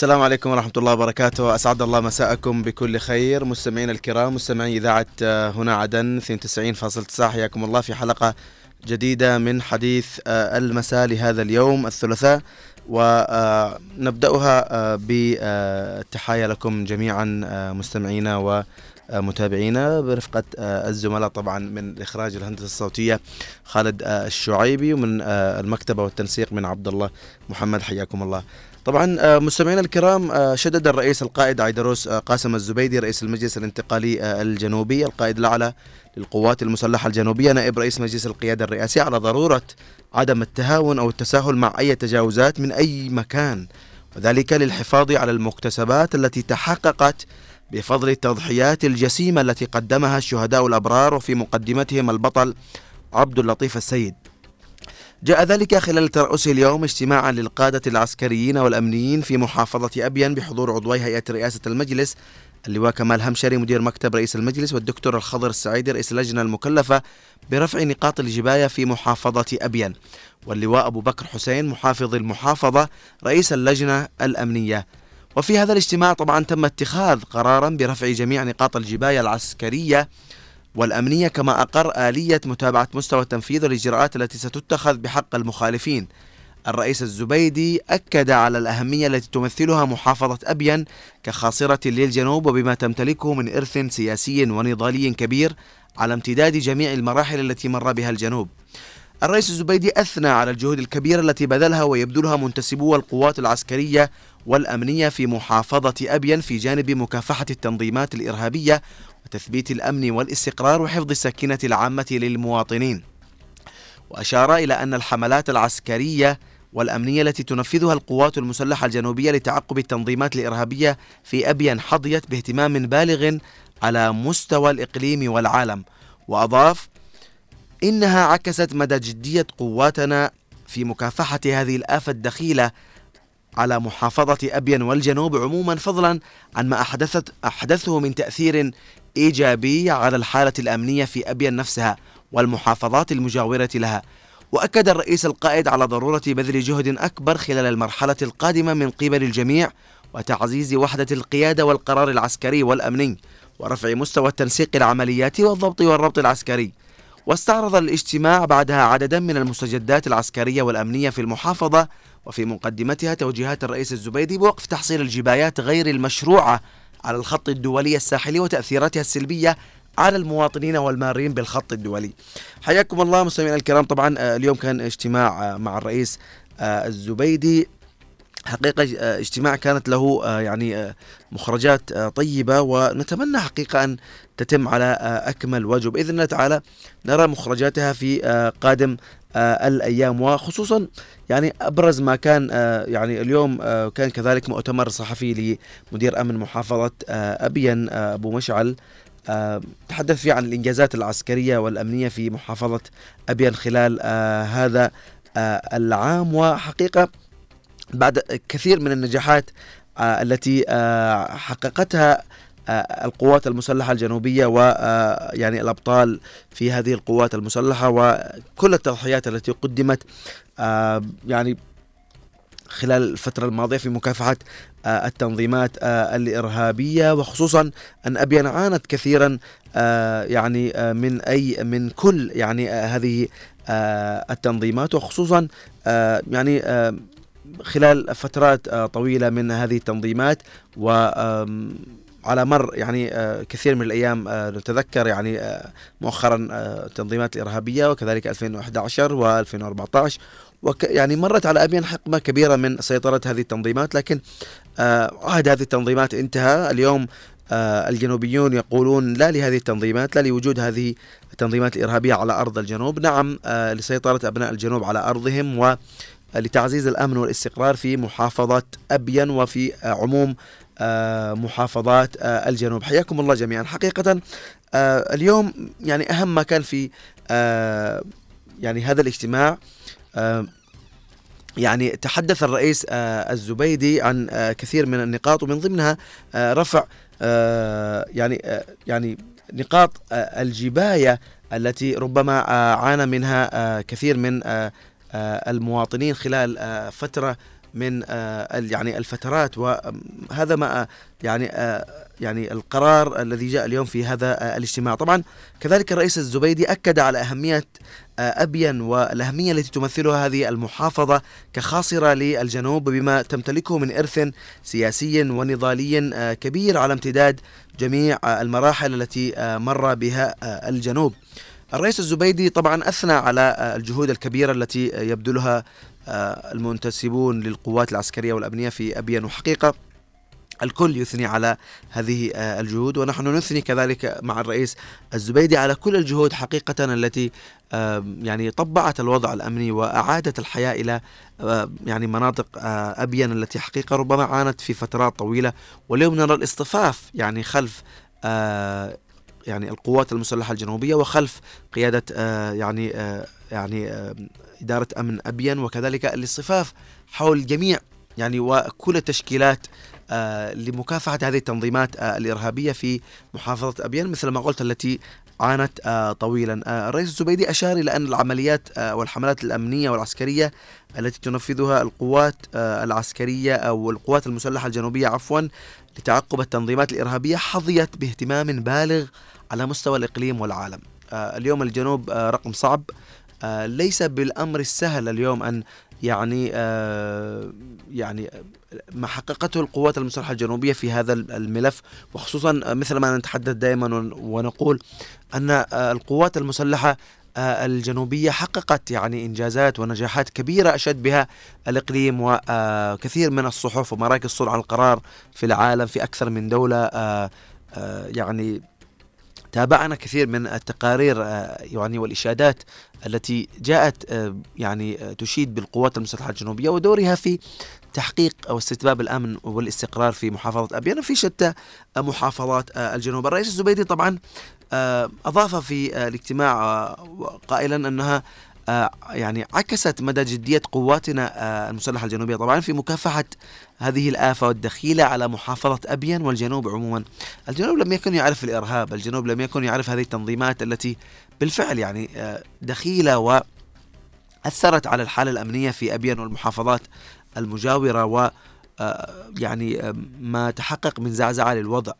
السلام عليكم ورحمة الله وبركاته. أسعد الله مساءكم بكل خير. مستمعينا الكرام مستمعي إذاعة آه، هنا عدن 92.9 حياكم الله في حلقة جديدة من حديث آه، المساء لهذا اليوم الثلاثاء. ونبدأها آه، بالتحايا لكم جميعا مستمعينا ومتابعينا برفقة الزملاء طبعا من الإخراج الهندسة الصوتية خالد الشعيبي ومن المكتبة والتنسيق من عبد الله محمد. حياكم الله. طبعا آه، مستمعينا الكرام آه، شدد الرئيس القائد عيدروس آه، قاسم الزبيدي رئيس المجلس الانتقالي الجنوبي القائد الأعلى للقوات المسلحة الجنوبية نائب رئيس مجلس القيادة الرئاسي على ضرورة عدم التهاون أو التساهل مع أي تجاوزات من أي مكان وذلك للحفاظ على المكتسبات التي تحققت بفضل التضحيات الجسيمة التي قدمها الشهداء الأبرار وفي مقدمتهم البطل عبد اللطيف السيد. جاء ذلك خلال ترأسه اليوم اجتماعا للقادة العسكريين والأمنيين في محافظة أبين بحضور عضوي هيئة رئاسة المجلس. اللواء كمال همشري مدير مكتب رئيس المجلس والدكتور الخضر السعيدي رئيس اللجنة المكلفة برفع نقاط الجباية في محافظة أبين واللواء أبو بكر حسين محافظ المحافظة رئيس اللجنة الأمنية. وفي هذا الاجتماع طبعا تم اتخاذ قرارا برفع جميع نقاط الجباية العسكرية والأمنية كما أقر آلية متابعة مستوى تنفيذ الإجراءات التي ستتخذ بحق المخالفين. الرئيس الزبيدي أكد على الأهمية التي تمثلها محافظة أبين كخاصرة للجنوب وبما تمتلكه من إرث سياسي ونضالي كبير على امتداد جميع المراحل التي مر بها الجنوب. الرئيس الزبيدي أثنى على الجهود الكبيرة التي بذلها ويبذلها منتسبو القوات العسكرية والأمنية في محافظة أبين في جانب مكافحة التنظيمات الإرهابية وتثبيت الأمن والاستقرار وحفظ السكينة العامة للمواطنين. وأشار إلى أن الحملات العسكرية والأمنية التي تنفذها القوات المسلحة الجنوبية لتعقب التنظيمات الإرهابية في أبين حظيت باهتمام بالغ على مستوى الإقليم والعالم. وأضاف إنها عكست مدى جدية قواتنا في مكافحة هذه الآفة الدخيلة على محافظة أبين والجنوب عموما فضلا عن ما أحدثت أحدثه من تأثير إيجابي على الحالة الأمنية في أبين نفسها والمحافظات المجاورة لها. وأكد الرئيس القائد على ضرورة بذل جهد أكبر خلال المرحلة القادمة من قبل الجميع وتعزيز وحدة القيادة والقرار العسكري والأمني ورفع مستوى التنسيق العملياتي والضبط والربط العسكري. واستعرض الاجتماع بعدها عددا من المستجدات العسكرية والأمنية في المحافظة وفي مقدمتها توجيهات الرئيس الزبيدي بوقف تحصيل الجبايات غير المشروعة على الخط الدولي الساحلي وتأثيراتها السلبية على المواطنين والمارين بالخط الدولي. حياكم الله مستمعينا الكرام. طبعا آه، اليوم كان اجتماع آه، مع الرئيس آه، الزبيدي. حقيقة اجتماع كانت له يعني مخرجات طيبة ونتمنى حقيقة أن تتم على أكمل وجه. بإذن الله تعالى نرى مخرجاتها في قادم الأيام وخصوصا يعني أبرز ما كان يعني اليوم كان كذلك مؤتمر صحفي لمدير أمن محافظة ابين أبو مشعل. تحدث فيه عن الإنجازات العسكرية والأمنية في محافظة ابين خلال هذا العام. وحقيقة بعد كثير من النجاحات التي حققتها آه، القوات المسلحة الجنوبية ويعني آه، الأبطال في هذه القوات المسلحة وكل التضحيات التي قدمت آه، يعني خلال الفترة الماضية في مكافحة التنظيمات الإرهابية وخصوصا أن أبين عانت كثيرا يعني من أي من كل يعني هذه التنظيمات وخصوصا يعني خلال فترات طويلة من هذه التنظيمات و على مر يعني آه، كثير من الأيام آه، نتذكر يعني آه، مؤخرا التنظيمات الإرهابية وكذلك 2011 و2014 وك يعني مرت على ابين حقبة كبيرة من سيطرة هذه التنظيمات لكن عهد هذه التنظيمات انتهى. اليوم الجنوبيون يقولون لا لهذه التنظيمات لا لوجود هذه التنظيمات الإرهابية على أرض الجنوب. نعم لسيطرة أبناء الجنوب على أرضهم و لتعزيز الأمن والاستقرار في محافظه أبين وفي عموم آه، محافظات آه، الجنوب. حياكم الله جميعا. حقيقة آه، اليوم يعني أهم ما كان في يعني هذا الاجتماع يعني تحدث الرئيس الزبيدي عن كثير من النقاط ومن ضمنها رفع يعني يعني نقاط الجباية التي ربما عانى منها كثير من المواطنين خلال فترة من يعني الفترات وهذا ما يعني يعني القرار الذي جاء اليوم في هذا الاجتماع. طبعا كذلك الرئيس الزبيدي أكد على أهمية أبين والأهمية التي تمثلها هذه المحافظة كخاصرة للجنوب بما تمتلكه من إرث سياسي ونضالي كبير على امتداد جميع المراحل التي مر بها الجنوب. الرئيس الزبيدي طبعا أثنى على الجهود الكبيرة التي يبذلها المنتسبون للقوات العسكرية والأمنية في أبين وحقيقة الكل يثني على هذه آه، الجهود ونحن نثني كذلك مع الرئيس الزبيدي على كل الجهود حقيقة التي يعني طبعت الوضع الأمني وأعادت الحياة إلى يعني مناطق آه، أبين التي حقيقة ربما عانت في فترات طويلة. واليوم نرى الاصطفاف يعني خلف آه، يعني القوات المسلحة الجنوبية وخلف قيادة يعني يعني إدارة أمن أبين وكذلك الاصطفاف حول جميع يعني وكل التشكيلات آه، لمكافحة هذه التنظيمات آه، الإرهابية في محافظة أبين مثل ما قلت التي عانت آه، طويلا. الرئيس الزبيدي أشار إلى أن العمليات والحملات الأمنية والعسكرية التي تنفذها القوات العسكرية أو القوات المسلحة الجنوبية عفوا لتعقب التنظيمات الإرهابية حظيت باهتمام بالغ على مستوى الإقليم والعالم. اليوم الجنوب رقم صعب. ليس بالأمر السهل اليوم أن يعني آه يعني ما حققته القوات المسلحة الجنوبية في هذا الملف. وخصوصا مثل ما نتحدث دائما ونقول أن آه القوات المسلحة آه الجنوبية حققت يعني إنجازات ونجاحات كبيرة أشد بها الإقليم وكثير آه، من الصحف ومراكز صنع القرار في العالم في أكثر من دولة. آه، يعني تابعنا كثير من التقارير يعني والإشادات التي جاءت آه، يعني آه، تشيد بالقوات المسلحة الجنوبية ودورها في تحقيق أو استتباب الأمن والاستقرار في محافظة أبيان في شتى محافظات آه، الجنوب. الرئيس الزبيدي طبعا أضاف في الاجتماع قائلا أنها يعني عكست مدى جدية قواتنا المسلحة الجنوبية. طبعا في مكافحة هذه الآفة والدخيلة على محافظة أبين والجنوب عموما. الجنوب لم يكن يعرف الإرهاب الجنوب لم يكن يعرف هذه التنظيمات التي بالفعل يعني آه، دخيلة وأثرت على الحالة الأمنية في أبين والمحافظات المجاورة و آه، يعني آه، ما تحقق من زعزعة للوضع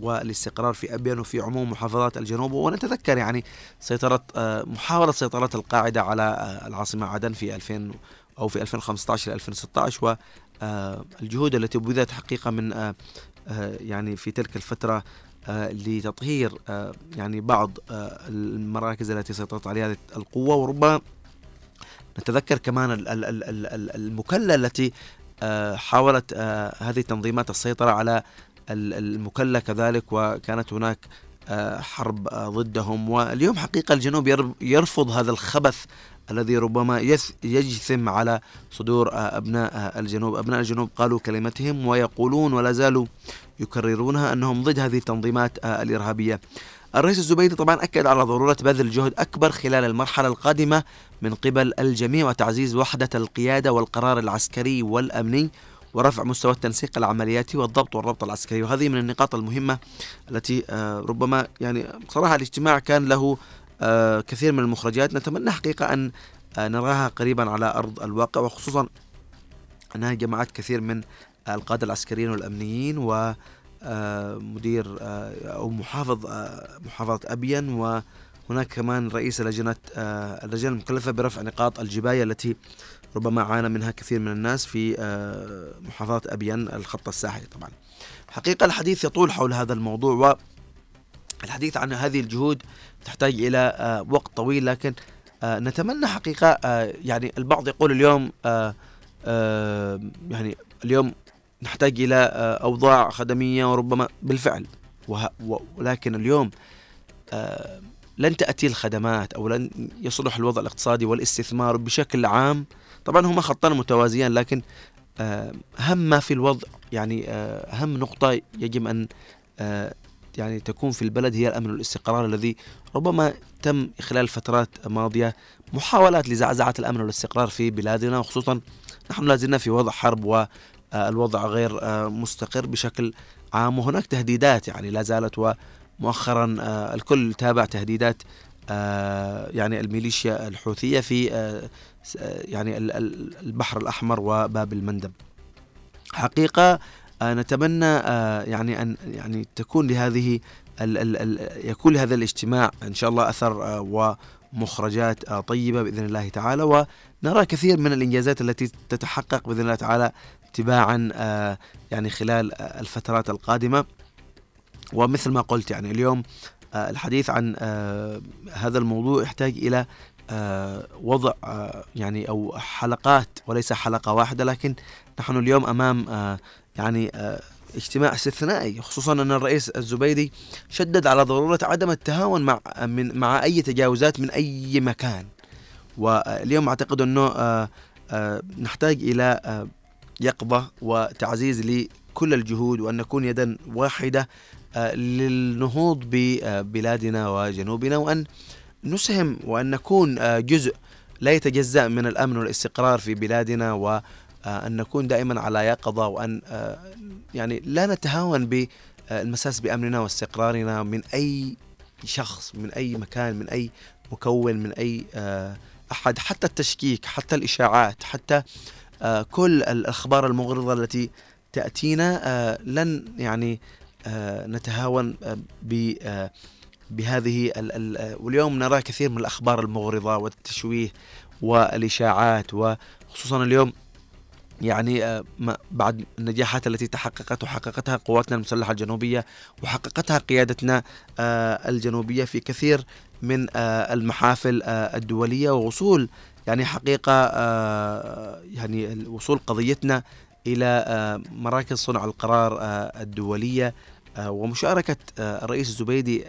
والاستقرار في أبين وفي عموم محافظات الجنوب. ونتذكر يعني سيطرة محاولة سيطرة القاعدة على العاصمة عدن في 2000 أو في 2015 ل 2016 والجهود التي بذلت حقيقة من يعني في تلك الفترة آه، لتطهير آه، يعني بعض آه، المراكز التي سيطرت عليها القوة. وربما نتذكر كمان المكلة التي حاولت هذه التنظيمات السيطرة على المكلة كذلك وكانت هناك حرب ضدهم. واليوم حقيقة الجنوب يرفض هذا الخبث الذي ربما يجثم على صدور أبناء الجنوب. أبناء الجنوب قالوا كلمتهم ويقولون ولا زالوا يكررونها أنهم ضد هذه التنظيمات آه، الإرهابية. الرئيس الزبيدي طبعا أكد على ضرورة بذل جهد أكبر خلال المرحلة القادمة من قبل الجميع وتعزيز وحدة القيادة والقرار العسكري والأمني ورفع مستوى التنسيق العملياتي والضبط والربط العسكري. وهذه من النقاط المهمة التي آه، ربما يعني صراحة الاجتماع كان له آه، كثير من المخرجات. نتمنى حقيقة أن نراها قريبا على أرض الواقع وخصوصا أنها جمعت كثير من القادة العسكريين والأمنيين و آه، مدير آه، أو محافظ آه، محافظة أبين وهناك كمان رئيس لجنة اللجنة المكلفة برفع نقاط الجباية التي ربما عانى منها كثير من الناس في محافظة أبين الخط الساحلي طبعا. حقيقة الحديث يطول حول هذا الموضوع والحديث عن هذه الجهود تحتاج إلى وقت طويل لكن نتمنى حقيقة يعني البعض يقول اليوم يعني اليوم نحتاج إلى آه، أوضاع خدمية وربما بالفعل. ولكن اليوم آه، لن تأتي الخدمات أو لن يصلح الوضع الاقتصادي والاستثمار بشكل عام. طبعا هما خطان متوازيان لكن آه، أهم ما في الوضع يعني أهم نقطة يجب أن يعني تكون في البلد هي الأمن والاستقرار الذي ربما تم خلال فترات ماضية محاولات لزعزعة الأمن والاستقرار في بلادنا وخصوصا نحن لازلنا في وضع حرب آه، الوضع غير آه، مستقر بشكل عام. وهناك تهديدات يعني لا زالت ومؤخرا آه، الكل تابع تهديدات يعني الميليشيا الحوثية في يعني البحر الأحمر وباب المندب. حقيقة نتمنى يعني أن يعني تكون لهذه ال ال ال يكون لهذا الاجتماع إن شاء الله أثر ومخرجات طيبة بإذن الله تعالى. ونرى كثير من الإنجازات التي تتحقق بإذن الله تعالى تباعا يعني خلال الفترات القادمة. ومثل ما قلت يعني اليوم الحديث عن هذا الموضوع يحتاج إلى وضع يعني أو حلقات وليس حلقة واحدة لكن نحن اليوم أمام يعني اجتماع استثنائي. خصوصا أن الرئيس الزبيدي شدد على ضرورة عدم التهاون مع من مع أي تجاوزات من أي مكان. واليوم أعتقد أنه نحتاج إلى يقظة وتعزيز لكل الجهود وأن نكون يدا واحدة للنهوض ببلادنا وجنوبنا وأن نسهم وأن نكون جزء لا يتجزأ من الأمن والاستقرار في بلادنا و أن نكون دائما على يقظة وأن يعني لا نتهاون بالمساس بأمننا واستقرارنا من أي شخص من أي مكان من أي مكون من أي أحد حتى التشكيك حتى الإشاعات حتى كل الأخبار المغرضة التي تأتينا لن يعني نتهاون ب بهذه واليوم نرى كثير من الأخبار المغرضة والتشويه والإشاعات وخصوصا اليوم يعني آه، بعد النجاحات التي تحققت وحققتها قواتنا المسلحة الجنوبية وحققتها قيادتنا آه، الجنوبية في كثير من آه، المحافل الدولية ووصول يعني حقيقة يعني وصول قضيتنا إلى مراكز صنع القرار الدولية ومشاركة الرئيس الزبيدي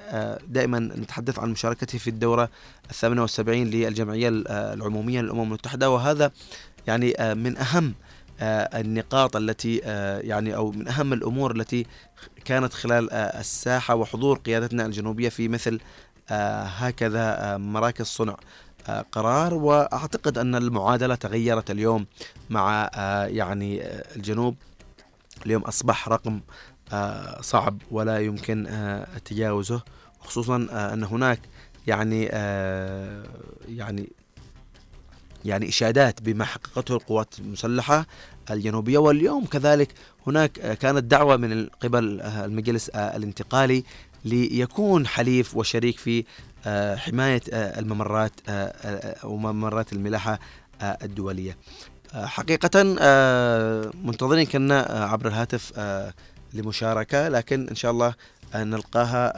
دائما نتحدث عن مشاركته في الدورة الثامنة والسبعين للجمعية العمومية للأمم المتحدة. وهذا يعني من أهم النقاط التي آه، يعني أو من أهم الأمور التي كانت خلال آه، الساحة وحضور قيادتنا الجنوبية في مثل هكذا مراكز صنع قرار. وأعتقد أن المعادلة تغيرت اليوم مع يعني الجنوب. اليوم أصبح رقم صعب ولا يمكن تجاوزه خصوصا أن هناك يعني يعني يعني إشادات بما حققته القوات المسلحة الجنوبية. واليوم كذلك هناك كانت دعوة من قبل المجلس الانتقالي ليكون حليف وشريك في حماية الممرات وممرات الملاحة الدولية. حقيقة منتظرين كنا عبر الهاتف لمشاركة لكن إن شاء الله نلقاها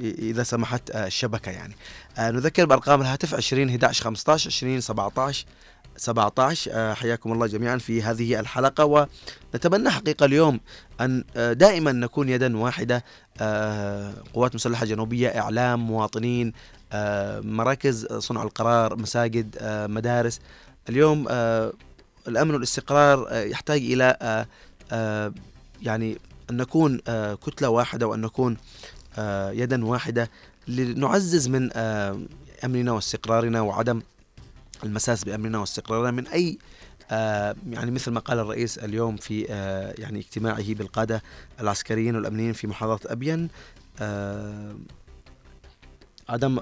إذا سمحت الشبكة يعني. آه، نذكر بأرقام الهاتف 20 11 15 20 17 17 حياكم الله جميعا في هذه الحلقة. ونتمنى حقيقة اليوم آه، دائما نكون يدا واحدة. آه، قوات مسلحة جنوبية إعلام مواطنين مراكز صنع القرار مساجد مدارس. اليوم الأمن والاستقرار يحتاج إلى يعني أن نكون كتلة واحدة وأن نكون يدا واحدة لنعزز من آه، أمننا واستقرارنا وعدم المساس بأمننا واستقرارنا من آه، يعني مثل ما قال الرئيس اليوم في آه، يعني اجتماعه بالقادة العسكريين والأمنيين في محافظة أبين عدم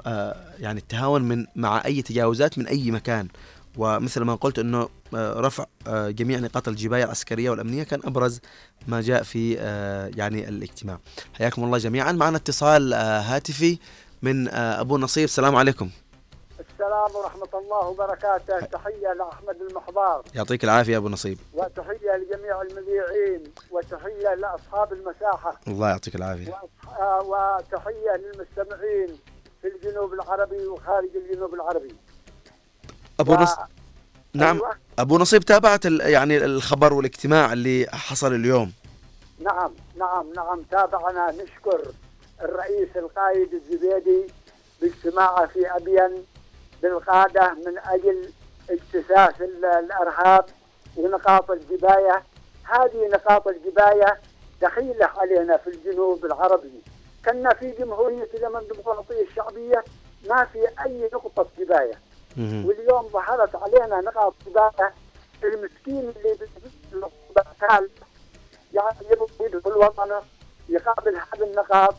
يعني التهاون من مع أي تجاوزات من أي مكان. ومثل ما قلت إنه رفع جميع نقاط الجباية العسكرية والأمنية كان أبرز ما جاء في يعني الاجتماع. حياكم الله جميعا. معنا اتصال هاتفي من أبو نصيب. السلام عليكم. السلام ورحمة الله وبركاته. تحية لأحمد المحضار. يعطيك العافية أبو نصيب. وتحية لجميع المذيعين. وتحية لأصحاب المساحة. الله يعطيك العافية. وتحية للمستمعين في الجنوب العربي وخارج الجنوب العربي. أبو و... نص... نعم. أيوة. أبو نصيب تابعت يعني الخبر والاجتماع اللي حصل اليوم. نعم نعم نعم تابعنا. نشكر الرئيس القائد الزبيدي باجتماعه في أبين بالقادة من أجل اجتثاث الأرهاب ونقاط الجباية. هذه نقاط الجباية دخيلة علينا في الجنوب العربي. كنا في جمهورية اليمن الديمقراطية الشعبية ما في أي نقطة جباية. واليوم ظهرت علينا نقاط جبايه المسكين اللي بالقتال يعني يبغى يدخل وطنه يقابل هذه النقاط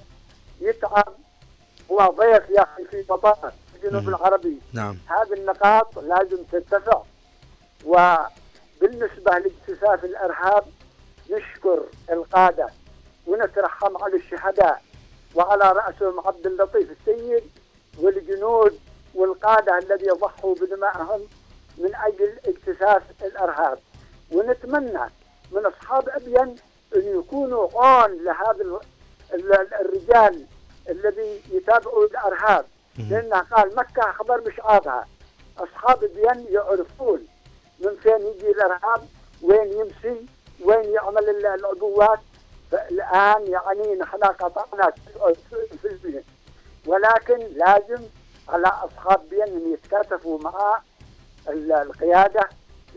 يتعب. هو ضيف يا أخي في بطاقه الجنوب. العربي. نعم. هذه النقاط لازم تتفق وبالنسبة لاكتشاف الإرهاب نشكر القادة ونترحم على الشهداء وعلى رأسهم عبد اللطيف السيد والجنود والقادة الذي ضحوا بدمائهم من أجل اكتشاف الإرهاب. ونتمنى من أصحاب أبين أن يكونوا عون لهذا ال- ال- الرجال الذي يتابعوا الإرهاب. لأنه قال مكة خبر بشعابها. أصحاب الدين يعرفون من فين يجي الإرهاب وين يمشي وين يعمل ال- العبوات فالآن يعني نحن قطعنا 99% ولكن لازم على أصحاب بين أن يتكاتفوا مع ال- القيادة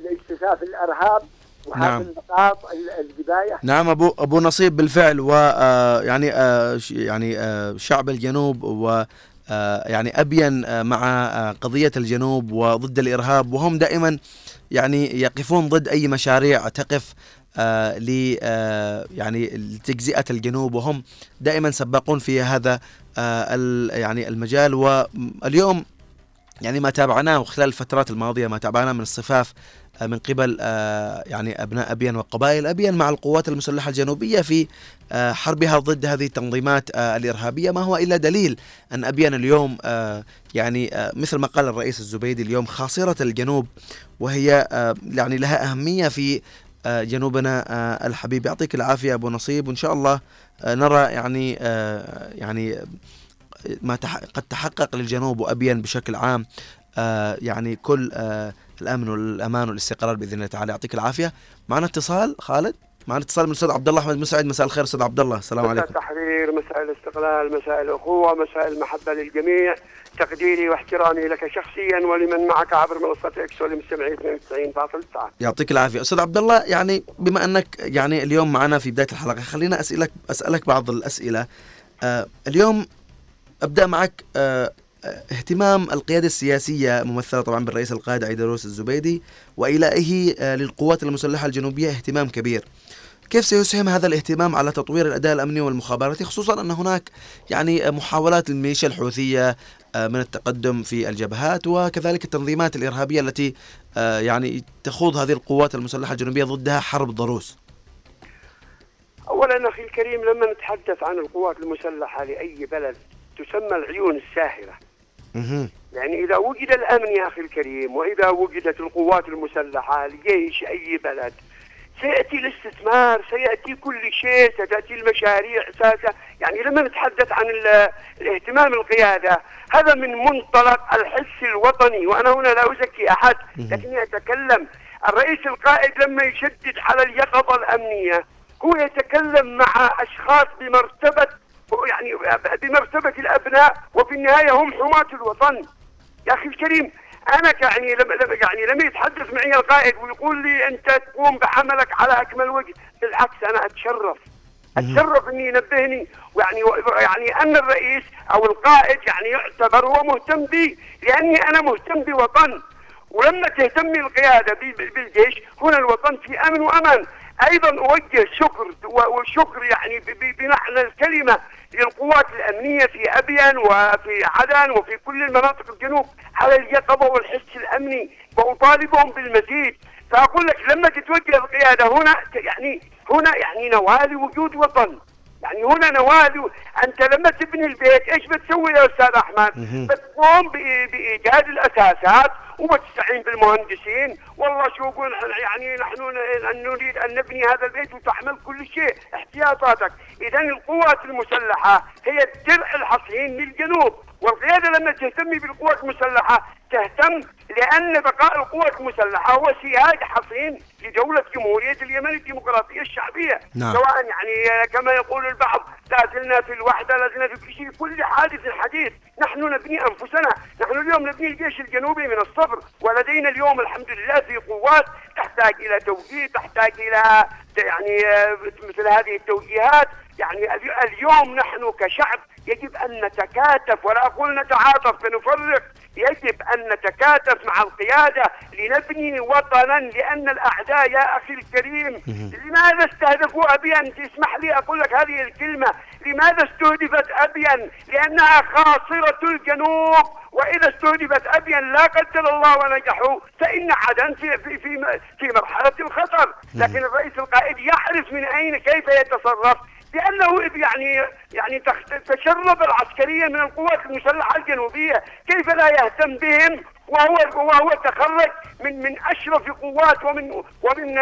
لاكتشاف الإرهاب وهذه نعم. النقاط ال- الجباية نعم ابو أبو نصيب بالفعل و آه، يعني آه، يعني آه، شعب الجنوب و يعني أبين مع قضية الجنوب وضد الإرهاب وهم دائما يعني يقفون ضد أي مشاريع تقف آه، ل آه، يعني لتجزئة الجنوب وهم دائما سباقون في هذا آه، يعني المجال. واليوم يعني ما تابعناه خلال الفترات الماضية ما تابعناه من الصفاف من قبل يعني أبناء ابين وقبائل ابين مع القوات المسلحة الجنوبية في حربها ضد هذه التنظيمات الإرهابية. ما هو إلا دليل أن ابين اليوم يعني مثل ما قال الرئيس الزبيدي اليوم خاصرة الجنوب وهي يعني لها أهمية في جنوبنا آه، الحبيب. يعطيك العافية أبو نصيب وإن شاء الله آه، نرى يعني آه، يعني ما. قد تحقق للجنوب وأبين بشكل عام آه يعني كل آه الأمن والأمان والاستقرار بإذن الله تعالى. يعطيك العافية. معنا اتصال خالد؟ معنا اتصال من الاستاذ عبد الله أحمد مسعد. مساء الخير أستاذ عبد الله. السلام مساء عليكم. التحرير مساء الاستقلال مساء الأخوة مساء المحبة للجميع. تقديري واحترامي لك شخصيا ولمن معك عبر منصة إكس ولمستمعي 92.9 يعطيك العافية. أستاذ عبد الله يعني بما أنك يعني اليوم معنا في بداية الحلقة خلينا أسألك أسألك بعض الأسئلة. آه اليوم أبدأ معك آه آه، اهتمام القيادة السياسية ممثلة طبعا بالرئيس القائد عيدروس الزبيدي وإلائه آه، للقوات المسلحة الجنوبية اهتمام كبير. كيف سيسهم هذا الاهتمام على تطوير الأداء الأمني والمخابراتي خصوصا أن هناك يعني محاولات للميليشيا الحوثية آه، من التقدم في الجبهات وكذلك التنظيمات الإرهابية التي آه، يعني تخوض هذه القوات المسلحة الجنوبية ضدها حرب ضروس أولا أخي الكريم لما نتحدث عن القوات المسلحة لأي بلد تسمى العيون الساهرة. يعني إذا وجد الأمن يا أخي الكريم وإذا وجدت القوات المسلحة لجيش أي بلد سيأتي الاستثمار سيأتي كل شيء ستأتي المشاريع ساسة يعني لما نتحدث عن ال- الاهتمام القيادة هذا من منطلق الحس الوطني وأنا هنا لا أزكي أحد لكني أتكلم. الرئيس القائد لما يشدد على اليقظة الأمنية هو يتكلم مع أشخاص بمرتبة يعني بمرتبة الأبناء وفي النهاية هم حماة الوطن. يا أخي الكريم أنا يعني لما لما- يعني لما يتحدث معي القائد ويقول لي أنت تقوم بعملك على أكمل وجه. بالعكس أنا أتشرف. أتشرف أني ينبهني ويعني يعني أن الرئيس أو القائد يعني يعتبر هو مهتم بي لأني أنا مهتم بوطن. ولما تهتمي ب- ب- بالجيش هنا الوطن في أمن وأمان. أيضا أوجه شكر وشكر يعني بمعنى الكلمة. للقوات الأمنية في أبين وفي عدن وفي كل المناطق الجنوب على اليقظة والحس الأمني وأطالبهم بالمزيد. فأقول لك لما تتوجه القيادة هنا يعني هنا يعني نوال وجود وطن. يعني هنا نوال أنت لما تبني البيت إيش بتسوي يا أستاذ أحمد؟ بتقوم بإيجاد الأساسات وبتستعين بالمهندسين؟ والله شو يقول يعني نحن نريد أن نبني هذا البيت وتحمل كل شيء. احتياطاتك، اذا القوات المسلحة هي الدرع الحصين للجنوب والقيادة لما تهتم بالقوات المسلحة تهتم لأن بقاء القوات المسلحة هو سياج حصين لدوله جمهورية اليمن الديمقراطية الشعبية. نعم. سواء يعني كما يقول البعض لا زلنا في الوحدة لا زلنا في كل شيء كل حادث حديث. نحن نبني أنفسنا. نحن اليوم نبني الجيش الجنوبي من الصبر ولدينا اليوم الحمد لله في قوات تحتاج إلى توجيه تحتاج إلى يعني آه، مثل هذه التوجيهات. يعني الي- اليوم نحن كشعب يجب أن نتكاتف ولا أقول نتعاطف فنفرق يجب أن نتكاتف مع القيادة لنبني وطنا لأن الأعداء يا أخي الكريم. لماذا استهدفوا ابين تسمح لي أقول لك هذه الكلمة. لماذا استهدفت ابين لأنها خاصرة الجنوب. وإذا استهدفت ابين لا قدر الله ونجحوا فإن عدن في في في في مرحلة الخطر. لكن الرئيس القائد يعرف من أين كيف يتصرف؟ لأنه يعني يعني تشرب العسكرية من القوات المسلحة الجنوبية، كيف لا يهتم بهم؟ وهو وهو تخرج من من أشرف قوات ومن ومن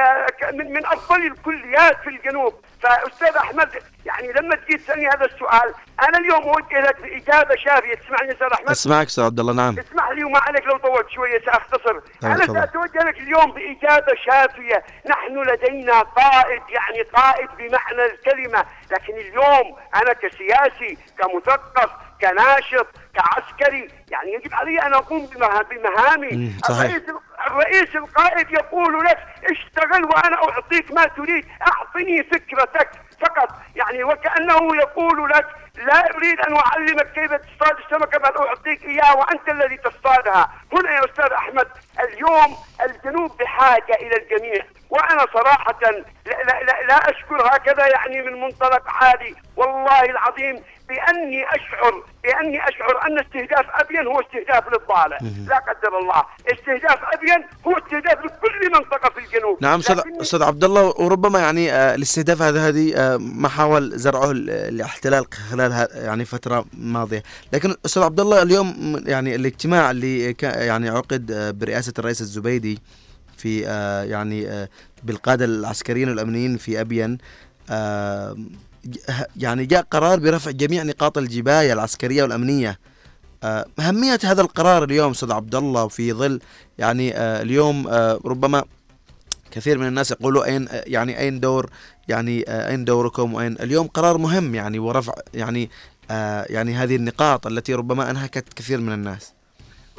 من, من أفضل الكليات في الجنوب، فأستاذ أحمد يعني لما تجي تسألني هذا السؤال أنا اليوم اوجه لك بإجابة شافية. تسمعني أستاذ أحمد؟ أسمعك أستاذ عبد الله نعم. اسمح لي وما عليك لو طولت شوية سأختصر. أنا سأتوجه لك اليوم بإجابة شافية. نحن لدينا قائد يعني قائد بمعنى الكلمة. لكن اليوم أنا كسياسي كمثقف كناشط كعسكري. يعني يجب علي أن أقوم بمهامي. صحيح. الرئيس الرئيس القائد يقول لك اشتغل وأنا أعطيك ما تريد. أعطني فكرتك فقط. يعني وكأنه يقول لك لا أريد أن أعلمك كيف تصطاد السمكة بل أعطيك إياها وأنت الذي تصطادها. هنا يا أستاذ أحمد اليوم الجنوب بحاجة إلى الجميع. وأنا صراحة لا, لا, لا, لا أشكر هكذا يعني من منطلق عالي والله العظيم بأني أشعر بأني أشعر أن استهداف أبين هو استهداف للضالع. لا قدر الله. استهداف أبين هو استهداف لكل منطقة في الجنوب. نعم أستاذ أستاذ عبد الله وربما يعني آه الاستهداف هذا هذه آه ما حاول زرعه الاحتلال خلال يعني فترة ماضية. لكن أستاذ عبد الله اليوم يعني الاجتماع اللي يعني عقد آه برئاسة الرئيس الزبيدي في آه يعني آه بالقادة العسكريين والأمنيين في أبين. آه يعني جاء قرار برفع جميع نقاط الجباية العسكرية والأمنية. أهمية هذا القرار اليوم أستاذ عبد الله وفي ظل يعني اليوم ربما كثير من الناس يقولوا أين يعني أين دور يعني أين دوركم وأين. اليوم قرار مهم يعني ورفع يعني يعني هذه النقاط التي ربما أنهكت كثير من الناس.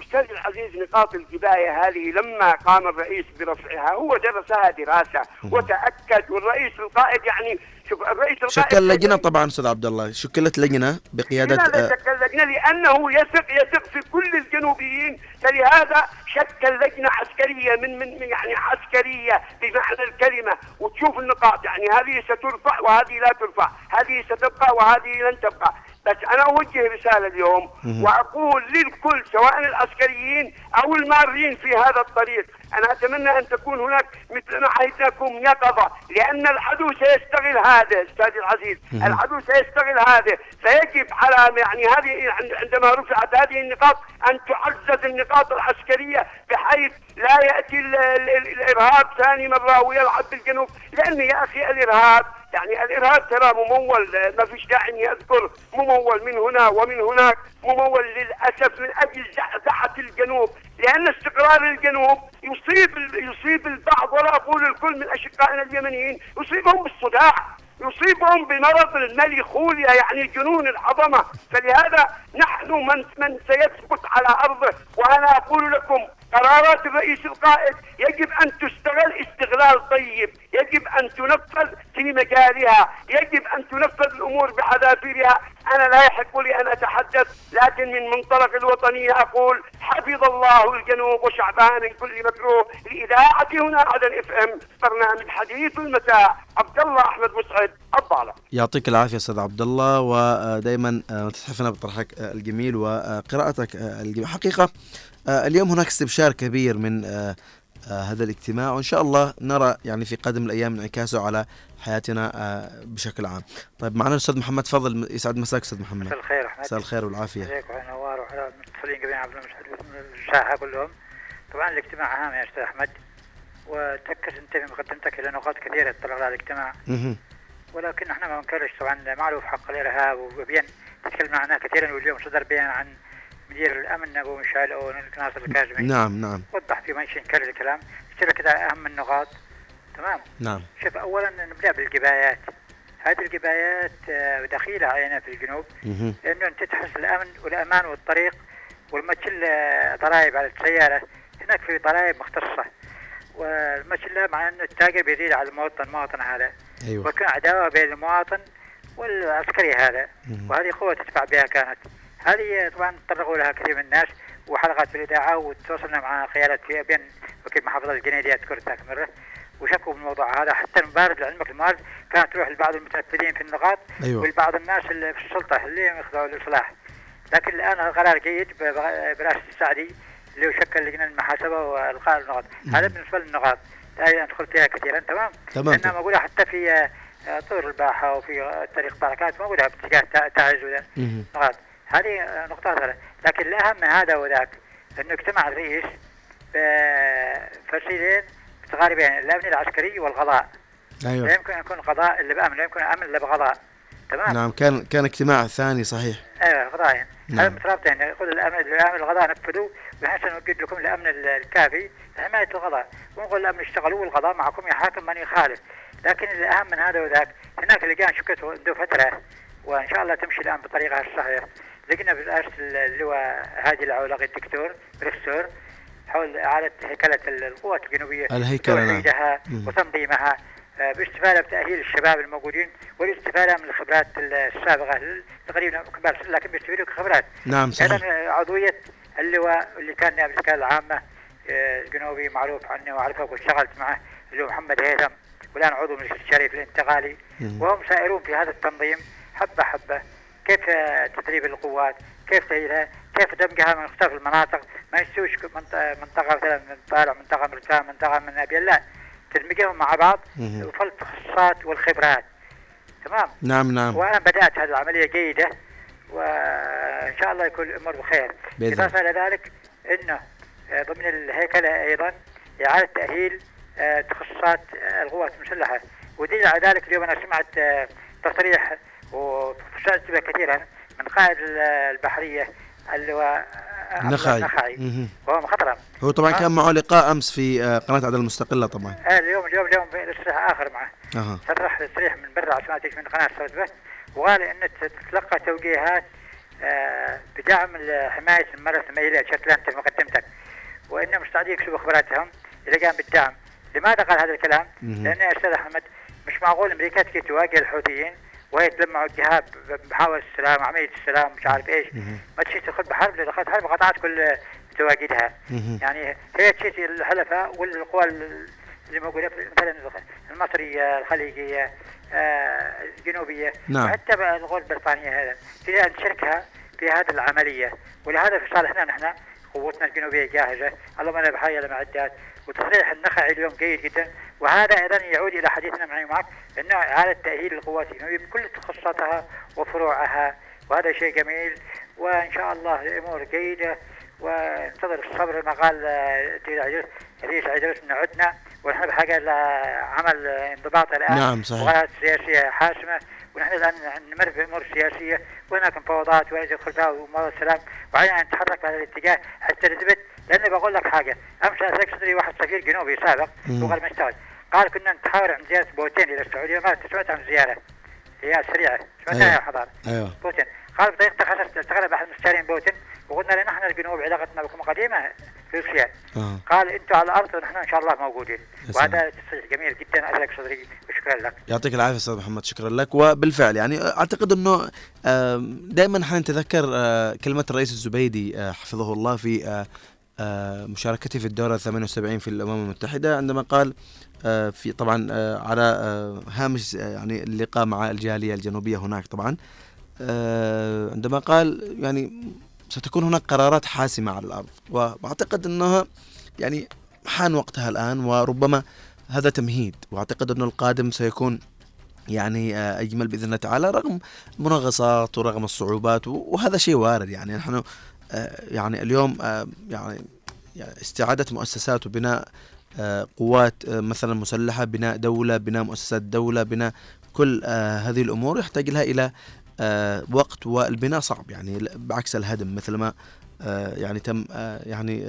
أستاذ العزيز نقاط الجبايه هذه لما قام الرئيس برفعها هو درسها دراسة وتأكد والرئيس القائد يعني شوف الرئيس القائد شكل لجنة طبعا أستاذ عبد الله. شكلت لجنة بقيادة لماذا شكل لجنة؟ لأنه يثق يثق في كل الجنوبيين. فلهذا شكل لجنة عسكرية من من يعني عسكرية بمعنى الكلمة. وتشوف النقاط يعني هذه سترفع وهذه لا ترفع، هذه ستبقى وهذه لن تبقى، بس أنا أوجه رسالة اليوم وأقول للكل سواء العسكريين أو المارين في هذا الطريق أنا أتمنى أن تكون هناك مثل ما عهدناكم يقظة لأن العدو سيستغل هذا أستاذ العزيز. العدو سيستغل هذا. فيجب على يعني هذه عندما رفعت هذه النقاط أن تعزز النقاط العسكرية بحيث لا يأتي الإرهاب ثاني مره ويلعب بالجنوب لأن يا أخي الإرهاب يعني الإرهاب ترى ممول ما فيش داعي إني أذكر ممول من هنا ومن هناك ممول للأسف من أجل زعزعه الجنوب لأن استقرار الجنوب يصيب يصيب البعض ولا أقول الكل من أشقائنا اليمنيين يصيبهم بالصداع يصيبهم بمرض المليخوليا يعني جنون العظمة. فلهذا نحن من من سيثبت على أرضه. وأنا أقول لكم قرارات الرئيس القائد يجب أن تستغل استغلال طيب، يجب أن تنفذ في مجالها، يجب أن تنفذ الأمور بحذافيرها، أنا لا يحق لي أن أتحدث لكن من منطلق الوطنيه أقول حفظ الله الجنوب وشعبها من كل مكروه، الاذاعه هنا عدن اف إم برنامج حديث المساء، عبد الله أحمد مسعد الضالع. يعطيك العافية أستاذ عبد الله ودائما تتحفنا بطرحك الجميل وقراءتك الجميل. حقيقة اليوم هناك استبشار كبير من هذا الاجتماع وإن شاء الله نرى يعني في قادم الأيام انعكاسه على حياتنا بشكل عام. طيب معنا الأستاذ محمد فضل يسعد مساك أستاذ محمد. مساء الخير احمد. مساء الخير والعافية. عليك وعلى نوار وعلى المتصلين جميعا كلهم. طبعا الاجتماع هام يا أستاذ أحمد وتركز انت في مقدمتك إلى نقاط كثيرة تطلع على الاجتماع. ولكن إحنا ما ننكرش طبعا معروف حق الارهاب وبين تكلمنا عنها كثيرا واليوم صدر بيان عن مدير الأمن أبو مشعل أو ناصر الكاظمي. نعم نعم. وضح في منشن كل الكلام. اشترك كذا أهم النقاط. تمام؟ نعم. شوف اولا نبدأ بالجبايات. هذه الجبايات دخيلة علينا في الجنوب. لأنه أنت تحس الأمن والأمان والطريق والمتشل ضرائب على السيارة. هناك في ضرائب مختصة. والمتشل مع أنه التاجر بيزيد على المواطن المواطن هذا. أيوه. وكان عداوة بين المواطن والعسكري هذا. وهذه قوة تدفع بها كانت. هذه طبعا تطرقوا لها كثير من الناس وحلقات في الإذاعة وتواصلنا مع قيادة في بين وكيل محافظة الجنيدية أذكر ذاك مرة وشكوا بالموضوع هذا حتى المبارد لعلمك المبارد كانت تروح لبعض المتنفذين في النقاط أيوة. ولبعض الناس اللي في السلطة اللي يخضعوا للإصلاح لكن الآن القرار جيد برئاسة السعدي اللي شكل لجنة المحاسبة وإلقاء النقاط. هذا بالنسبة للنقاط. لا ندخل فيها كثيرا تمام؟ تمام. لأنها موجودة حتى في آه، طور الباحة وفي طريق بركات موجودة باتجاه تعز نقاط. هذه نقطة ثالثة لكن الأهم من هذا وذاك. أنه اجتمع الرئيس بفصيلين متقاربين الأمن العسكري والقضاء. أيوة. لا يمكن أن يكون قضاء إلا بأمن لا يمكن أمن إلا بقضاء. تمام؟ نعم كان كان اجتماع ثاني صحيح. أيوه قضايا نعم. هذا مترابطين يقول الامن الأمن القضاء نفذوا بحيث نوجد لكم الأمن الكافي لحمايه القضاء. ونقول الأمن اشتغلوا والقضاء معكم يحاكم من يخالف. لكن الأهم من هذا وذاك هناك لجان شكته عنده فترة وإن شاء الله تمشي الآن بطريقها الصحيح لقينا برئاسه اللواء هادي العولقي الدكتور بروفيسور حول اعاده هيكلة القوات الجنوبية الهيكلة نعم. وتنظيمها آه، باستفادة بتأهيل الشباب الموجودين والاستفادة من الخبرات السابقة تقريبا كبار لكن بيستفيدوا كخبرات. نعم صحيح. أيضا عضوية اللواء اللي كان نائب الوكاله العامة آه، الجنوبي معروف عني واعرفه واشتغلت معه اللي هو محمد هيثم والآن عضو من الشريف الانتقالي. وهم سائرون في هذا التنظيم حبة حبة. كيف تدريب القوات؟ كيف تأهيلها كيف دمجها من مختلف المناطق؟ ما يستويش منطقة مثلا من طالع منطقة مرتان منطقة من ابيل لا تدمجهم مع بعض. وفل التخصصات والخبرات. تمام؟ نعم نعم. وأنا بدأت هذه العملية جيدة وإن شاء الله يكون الأمور بخير. إضافة إلى ذلك إنه آه، ضمن الهيكلة أيضا إعادة تأهيل آه، تخصصات آه، القوات المسلحة. ودليل على ذلك اليوم أنا سمعت تصريح وسألت به كثيرا من قائد ال- البحرية اللي هو النخعي مهم. وهو مخضرم هو طبعا. كان معه لقاء أمس في آه، قناة عدن المستقلة طبعا. آه، اليوم اليوم اليوم تصريح آخر معه. أها. صرح تصريح من برا سمعت من قناة صوت به وقال إن تتلقى توجيهات آه، بدعم حماية المرأة الميلة شكلا انت في مقدمتك وانهم مستعدين يكسبوا خبراتهم إذا قام بالدعم. لماذا قال هذا الكلام؟ لأن يا أستاذ أحمد مش معقول أمريكا تجي تواجه الحوثيين وهي تلمع الجهاد بمحاولة السلام عملية السلام مش عارف إيش. ما تجي تدخل بحرب لو دخلت حرب قطعت كل تواجدها. يعني هي تجي الحلفاء والقوى اللي موجودة في- مثلا المصرية الخليجية آه، الجنوبية. نعم. بقى القوى البريطانيه هذا. تريد ان تشاركها في هذه العملية. ولهذا في صالحنا نحن قوتنا الجنوبية جاهزة. اللهم أنا بحاجه لمعدات. وتصريح النخعي اليوم جيد جدا. وهذا أيضا يعود إلى حديثنا معي معك انه اعاده تاهيل القوات بكل تخصصاتها وفروعها وهذا شيء جميل. وإن شاء الله الأمور جيدة. وانتظر الصبر ما قال آه، رئيس عجوز ان عدنا. ونحن بحاجة لعمل انضباط الآن. نعم، صحيح. سياسية حاسمة. ونحن الآن نمر في امور سياسية. وهناك مفاوضات ويدخل فيها وموضوع السلام. وعلينا أن نتحرك في هذا الاتجاه حتى نثبت. لأني بقول لك حاجة. أمس اترك صدري واحد سفير جنوبي سابق. وقال ما اشتغل قال كنا نتحاور عن زيارة بوتين إلى السعودية ما سمعت عن الزياره هي سريعة سمعتها أيوة. يا حضاره أيوه. بوتين. قال بطريقة خسرت استغرب أحد المستشارين بوتين وقلنا له نحن الجنوب علاقتنا بكم قديمة في روسيا. آه. قال أنتم على الأرض ونحن إن شاء الله موجودين. وهذا تصريح جميل جدا اترك صدري وشكرا لك. يعطيك العافية أستاذ محمد شكرا لك. وبالفعل يعني أعتقد إنه دائما إحنا نتذكر آه، كلمة الرئيس الزبيدي آه، حفظه الله في آه، آه، مشاركته في الدورة 78 في الأمم المتحدة عندما قال آه، في طبعا آه، على آه، هامش آه، يعني اللقاء مع الجالية الجنوبية هناك طبعا. آه، عندما قال يعني ستكون هناك قرارات حاسمة على الأرض. وأعتقد إنها يعني حان وقتها الآن وربما هذا تمهيد. وأعتقد انه القادم سيكون يعني آه، أجمل بإذن الله تعالى رغم المنغصات ورغم الصعوبات. وهذا شيء وارد يعني نحن آه، يعني اليوم آه، يعني يعني استعادة مؤسسات وبناء آه، قوات آه، مثلا مسلحة بناء دولة بناء مؤسسات دولة بناء كل آه، هذه الأمور يحتاج لها آه، وقت والبناء صعب. يعني بعكس الهدم مثل ما آه، يعني تم آه، يعني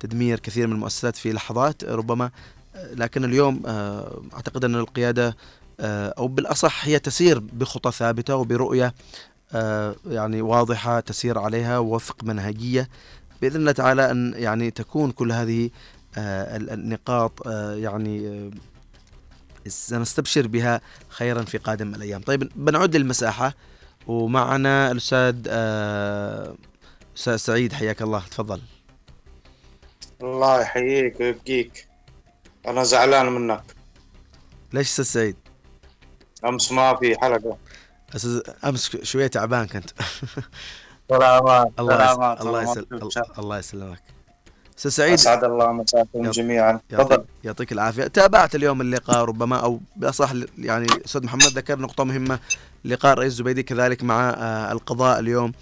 تدمير كثير من المؤسسات في لحظات. ربما آه، لكن اليوم آه، أعتقد أن القيادة آه، أو بالأصح هي تسير بخطى ثابتة وبرؤية آه، يعني واضحة تسير عليها ووفق منهجية. بإذن الله تعالى أن يعني تكون كل هذه آه، النقاط آه، يعني آه، سنستبشر بها خيرا في قادم الأيام. طيب بنعود للمساحة ومعنا الأستاذ آه، أستاذ سعيد حياك الله. تفضل. الله يحييك ويبقيك. أنا زعلان منك. ليش أستاذ سعيد؟ أمس ما في حلقة. أستاذ أمس شوية تعبان كنت. سلامات الله يسلمك الله يسلمك. أستاذ سعيد. أسعد الله مساكم جميعا. تفضل. يعطيك العافية. تابعت اليوم اللقاء ربما أو بأصح يعني أستاذ محمد ذكر نقطة مهمة. لقاء الرئيس الزبيدي كذلك مع آه، القضاء اليوم.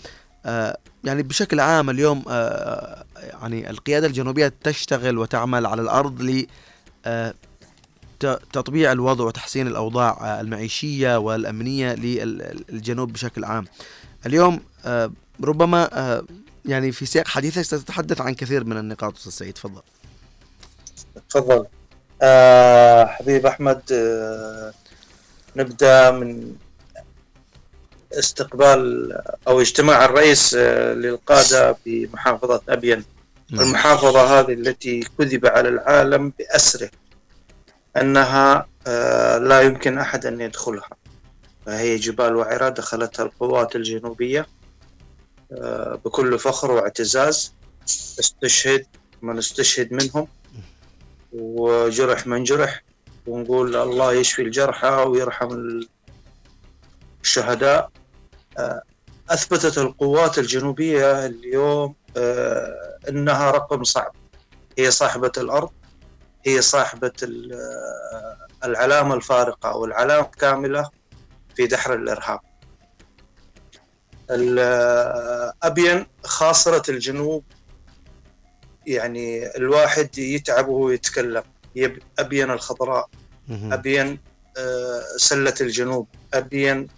آه، يعني بشكل عام اليوم آه، يعني القيادة الجنوبية تشتغل وتعمل على الأرض ل تطبيع الوضع وتحسين الأوضاع المعيشية والأمنية للجنوب بشكل عام. اليوم ربما يعني في سياق حديثك ستتحدث عن كثير من النقاط أستاذ سعيد تفضل. تفضل. آه حبيب أحمد آه نبدأ من استقبال أو اجتماع الرئيس آه للقادة في محافظه ابين نعم. المحافظة هذه التي كذب على العالم بأسره أنها آه لا يمكن أحد أن يدخلها فهي جبال وعرة دخلتها القوات الجنوبية. بكل فخر واعتزاز استشهد من استشهد منهم. وجرح من جرح ونقول الله يشفي الجرحى ويرحم الشهداء. آه، أثبتت القوات الجنوبية اليوم آه، أنها رقم صعب. هي صاحبة الأرض هي صاحبة العلامة الفارقة أو العلامة الكاملة في دحر الإرهاب. أبين خاصرة الجنوب. يعني الواحد يتعب وهو يتكلم. أبين الخضراء. أبين آه، سلة الجنوب. أبين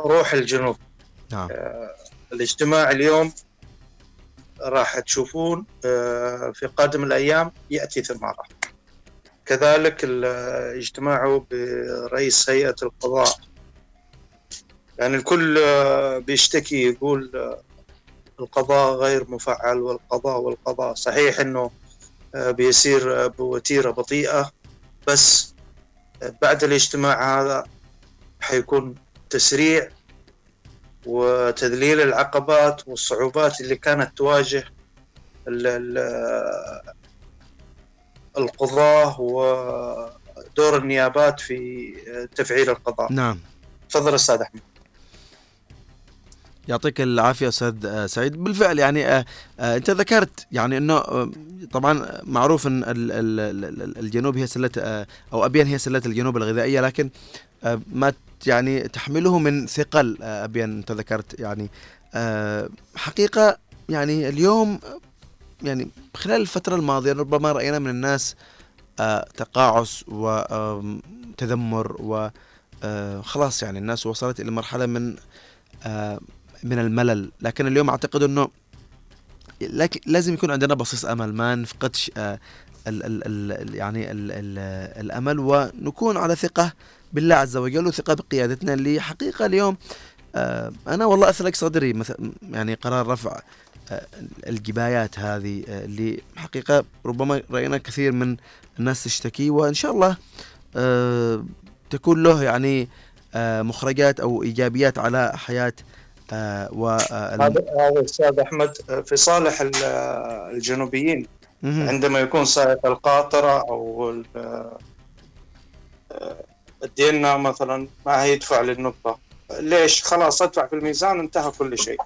روح الجنوب. نعم. آه، الاجتماع اليوم راح تشوفون آه، في قادم الأيام يأتي ثمارة. كذلك اجتماعه برئيس هيئة القضاء يعني الكل آه، بيشتكي يقول آه، القضاء غير مفعل والقضاء والقضاء. صحيح إنه آه، بيسير بوتيرة بطيئة بس بعد الاجتماع هذا حيكون تسريع وتذليل العقبات والصعوبات اللي كانت تواجه القضاة ودور النيابات في تفعيل القضاء. نعم. تفضل أستاذ أحمد. يعطيك العافية أستاذ آه، سعيد. بالفعل يعني آه، آه، أنت ذكرت يعني إنه طبعا معروف إن الجنوب هي سلة أو ابين هي سلة الجنوب الغذائية لكن ما يعني تحمله من ثقل ابين أنت ذكرت يعني حقيقة يعني اليوم يعني خلال الفترة الماضية ربما رأينا من الناس تقاعس وتذمر وخلاص يعني الناس وصلت إلى مرحلة من من الملل. لكن اليوم أعتقد إنه لكن لازم يكون عندنا بصيص أمل. ما نفقدش آه، ال ال ال يعني ال ال الأمل. ونكون على ثقة بالله عز وجل وثقة بقيادتنا اللي حقيقة اليوم آه، أنا والله اثلك صدري مثلا يعني قرار رفع آه، الجبايات هذه اللي حقيقة ربما رأينا كثير من الناس تشتكي. وإن شاء الله تكون له يعني مخرجات أو إيجابيات على حياة آه، و آه، هذا أستاذ أحمد آه، في صالح الجنوبيين عندما يكون سائق القاطرة أو الدينا مثلا ما هيدفع للنقطة. ليش؟ خلاص أدفع في الميزان انتهى كل شيء.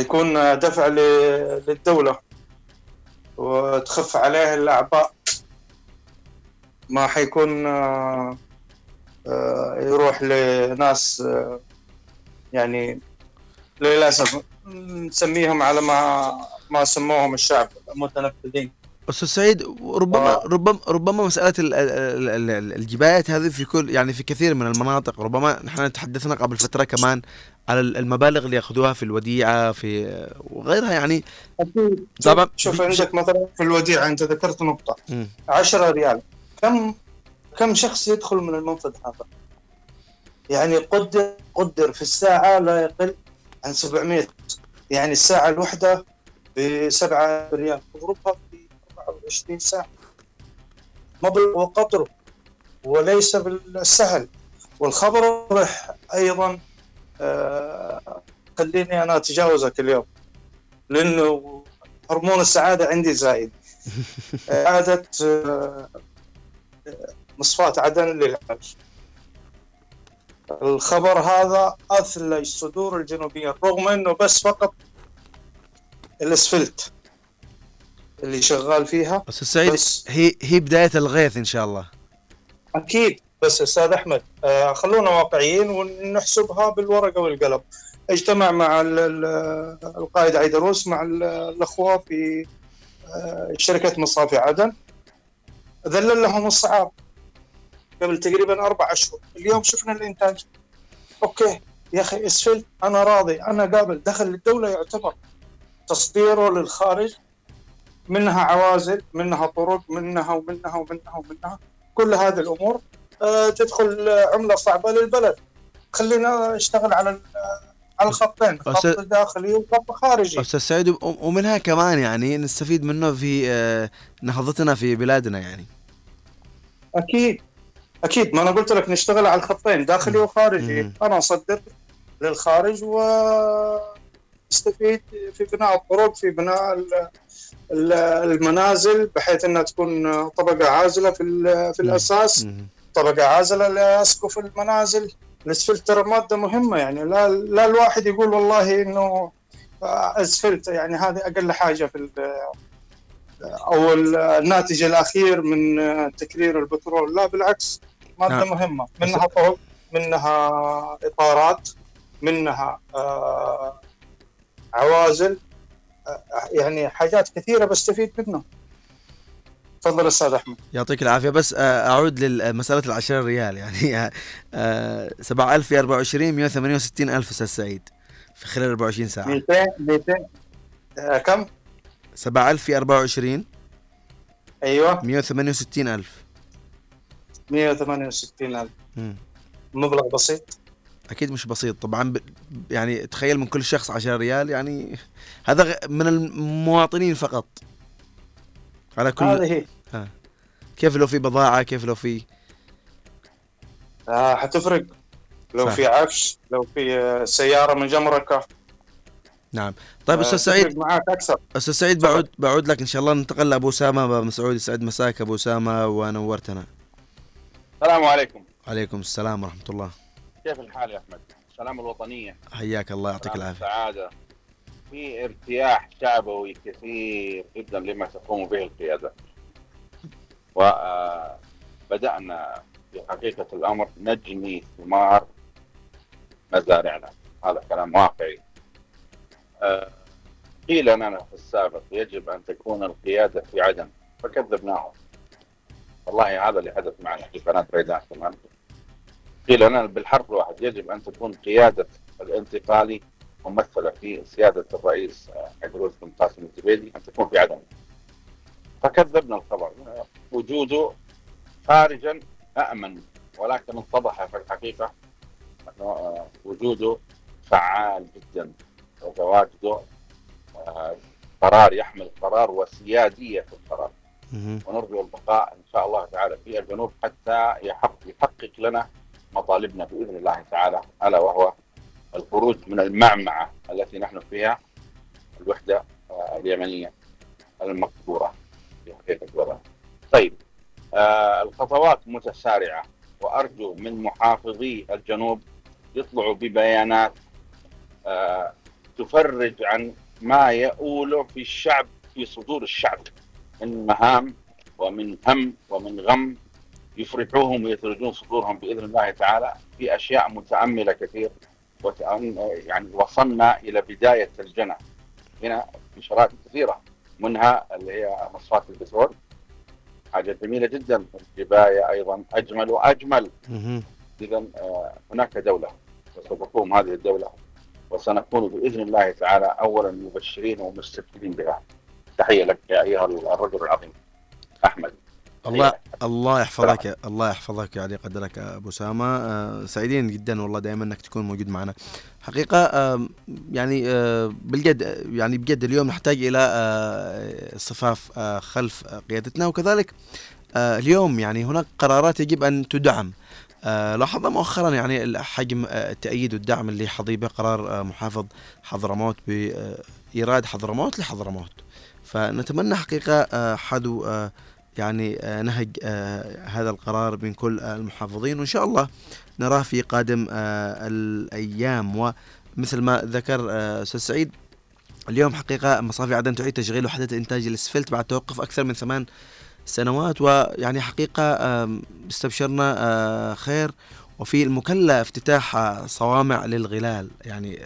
يكون دفع للدولة. وتخف عليه الأعباء. ما حيكون يروح لناس يعني للأسف نسميهم على ما ما سموهم الشعب متنفذين أستاذ سعيد ربما آه. ربما ربما مسألة الجبايات هذه في كل يعني في كثير من المناطق ربما نحن تحدثنا قبل فترة كمان على المبالغ اللي يأخذوها في الوديعة في وغيرها يعني أكيد. طبعا شوف عندك مثلا في الوديعة أنت ذكرت نقطة. 10 ريال. كم كم شخص يدخل من المنفذ هذا؟ يعني قدر قدر في الساعة لا يقل عن 700 يعني الساعة الواحدة ب 7 ريال تضربها في 24 ساعة. مبلغ وقدره وليس بالسهل. والخبر واضح أيضا. آه، خليني أنا أتجاوزك اليوم. لأنه هرمون السعادة عندي زايد. اعاده آه، مصفاة عدن للعلاج الخبر هذا أثلج الصدور الجنوبية رغم إنه بس فقط الأسفلت اللي شغال فيها أستاذ سعيد هي هي بداية الغيث إن شاء الله. أكيد بس أستاذ أحمد آه خلونا واقعيين ونحسبها بالورقة والقلم. اجتمع مع القائد عيدروس مع الأخوة في آه شركة مصافي عدن. ذلل لهم الصعاب. قبل تقريبا أربع أشهر. اليوم شفنا الإنتاج. أوكي. يا أخي اسفلت أنا راضي. أنا قابل دخل الدولة يعتبر تصديره للخارج. منها عوازل منها طرق منها ومنها ومنها ومنها. كل هذه الأمور آه، تدخل عملة صعبة للبلد. خلينا نشتغل على على الخطين. خط داخلي وخط خارجي. أستاذ سعيد ومنها كمان يعني نستفيد منه في آه، نهضتنا في بلادنا يعني. أكيد. أكيد ما أنا قلت لك نشتغل على الخطين داخلي وخارجي. مم. أنا أصدر للخارج واستفيد في بناء الطرق في بناء المنازل بحيث إنها تكون طبقة عازلة في في الأساس طبقة عازلة لأسقف المنازل. الأسفلت ترى مادة مهمة يعني لا لا الواحد يقول والله إنه أسفلت يعني هذه أقل حاجة في أو الناتج الأخير من تكرير البترول لا بالعكس. مادة نعم. مهمة. منها طرق منها إطارات منها آه عوازل يعني حاجات كثيرة بستفيد منه تفضل أستاذ أحمد. يعطيك العافية. بس آه، أعود لمساله ال 10 ريال. يعني 7000 في 24 168 ألف أستاذ سعيد في خلال 24 ساعة. 200 200 آه، كم؟ 7000 في 24 أيوه. 168 ألف. 168 ألف. مبلغ بسيط. أكيد مش بسيط. طبعا ب... يعني تخيل من كل شخص 10 ريال يعني هذا من المواطنين فقط. على كل هذه هي. ها. كيف لو في بضاعة كيف لو في آه حتفرق. لو صح. في عفش لو في سيارة مجمركه نعم. طيب أستاذ سعيد معك أكثر. أستاذ سعيد بعود بعود لك إن شاء الله. ننتقل لأبو أسامة ابو مسعود يسعد. مساك أبو أسامة ونورتنا. السلام عليكم. عليكم السلام ورحمة الله. كيف الحال يا أحمد؟ السلامة الوطنية. حياك الله يعطيك العافية. السعادة في ارتياح شعبوي كثير جدا لما تقوم به القيادة. وبدأنا في حقيقة الأمر نجني ثمار مزارعنا. هذا كلام واقعي. قيل لنا في السابق يجب أن تكون القيادة في عدن فكذبناهم. والله هذا اللي حدث معنا في قناة ريدان كمان قيل لنا بالحرف الواحد يجب أن تكون قيادة الانتقالي ممثلة في سيادة الرئيس عبد بن قاسم الزبيدي أن تكون في عدن فكذبنا الخبر. وجوده خارجا أأمن ولكن اتضح في الحقيقة أنه وجوده فعال جدا. وتواجده قرار يحمل قرار وسيادية في القرار. ونرجو البقاء إن شاء الله تعالى في الجنوب حتى يحقق لنا مطالبنا بإذن الله تعالى ألا وهو الخروج من المعمعة التي نحن فيها الوحدة آه، اليمنية المقبوره في حقيقة الوضع. طيب آه الخطوات متسارعة وأرجو من محافظي الجنوب يطلعوا ببيانات آه تفرج عن ما يؤول في الشعب في صدور الشعب من مهام ومن هم ومن غم يفرحوهم ويثلجون صدورهم بإذن الله تعالى في أشياء متأملة كثير يعني وصلنا إلى بداية الجنى هنا انشارات كثيرة. منها اللي هي مصفات البترول. حاجة جميلة جدا. الجبايه أيضا أجمل وأجمل. اذا آه، هناك دولة وسوف تقوم هذه الدولة وسنكون بإذن الله تعالى اولا مبشرين ومستفيدين بها. تحية لك يا أيها الرجل العظيم. أحمد. الله الله يحفظك الله يحفظك يعلي قدرك أبو اسامه آه، سعيدين جدا والله دائما إنك تكون موجود معنا. حقيقة يعني آه، بالجد يعني بجد اليوم نحتاج إلى الصفاف آه، خلف قيادتنا. وكذلك اليوم يعني هناك قرارات يجب أن تدعم. لاحظنا مؤخرا يعني حجم التأييد والدعم اللي حظي به قرار محافظ حضرموت بإيراد حضرموت لحضرموت. فنتمنى حقيقة حدو يعني نهج هذا القرار من كل المحافظين. وإن شاء الله نراه في قادم الأيام. ومثل ما ذكر أستاذ سعيد اليوم حقيقة مصافي عدن تعيد تشغيل وحدة إنتاج الإسفلت بعد توقف أكثر من ثمان سنوات. ويعني حقيقة استبشرنا خير. وفي المكلا افتتاح صوامع للغلال. يعني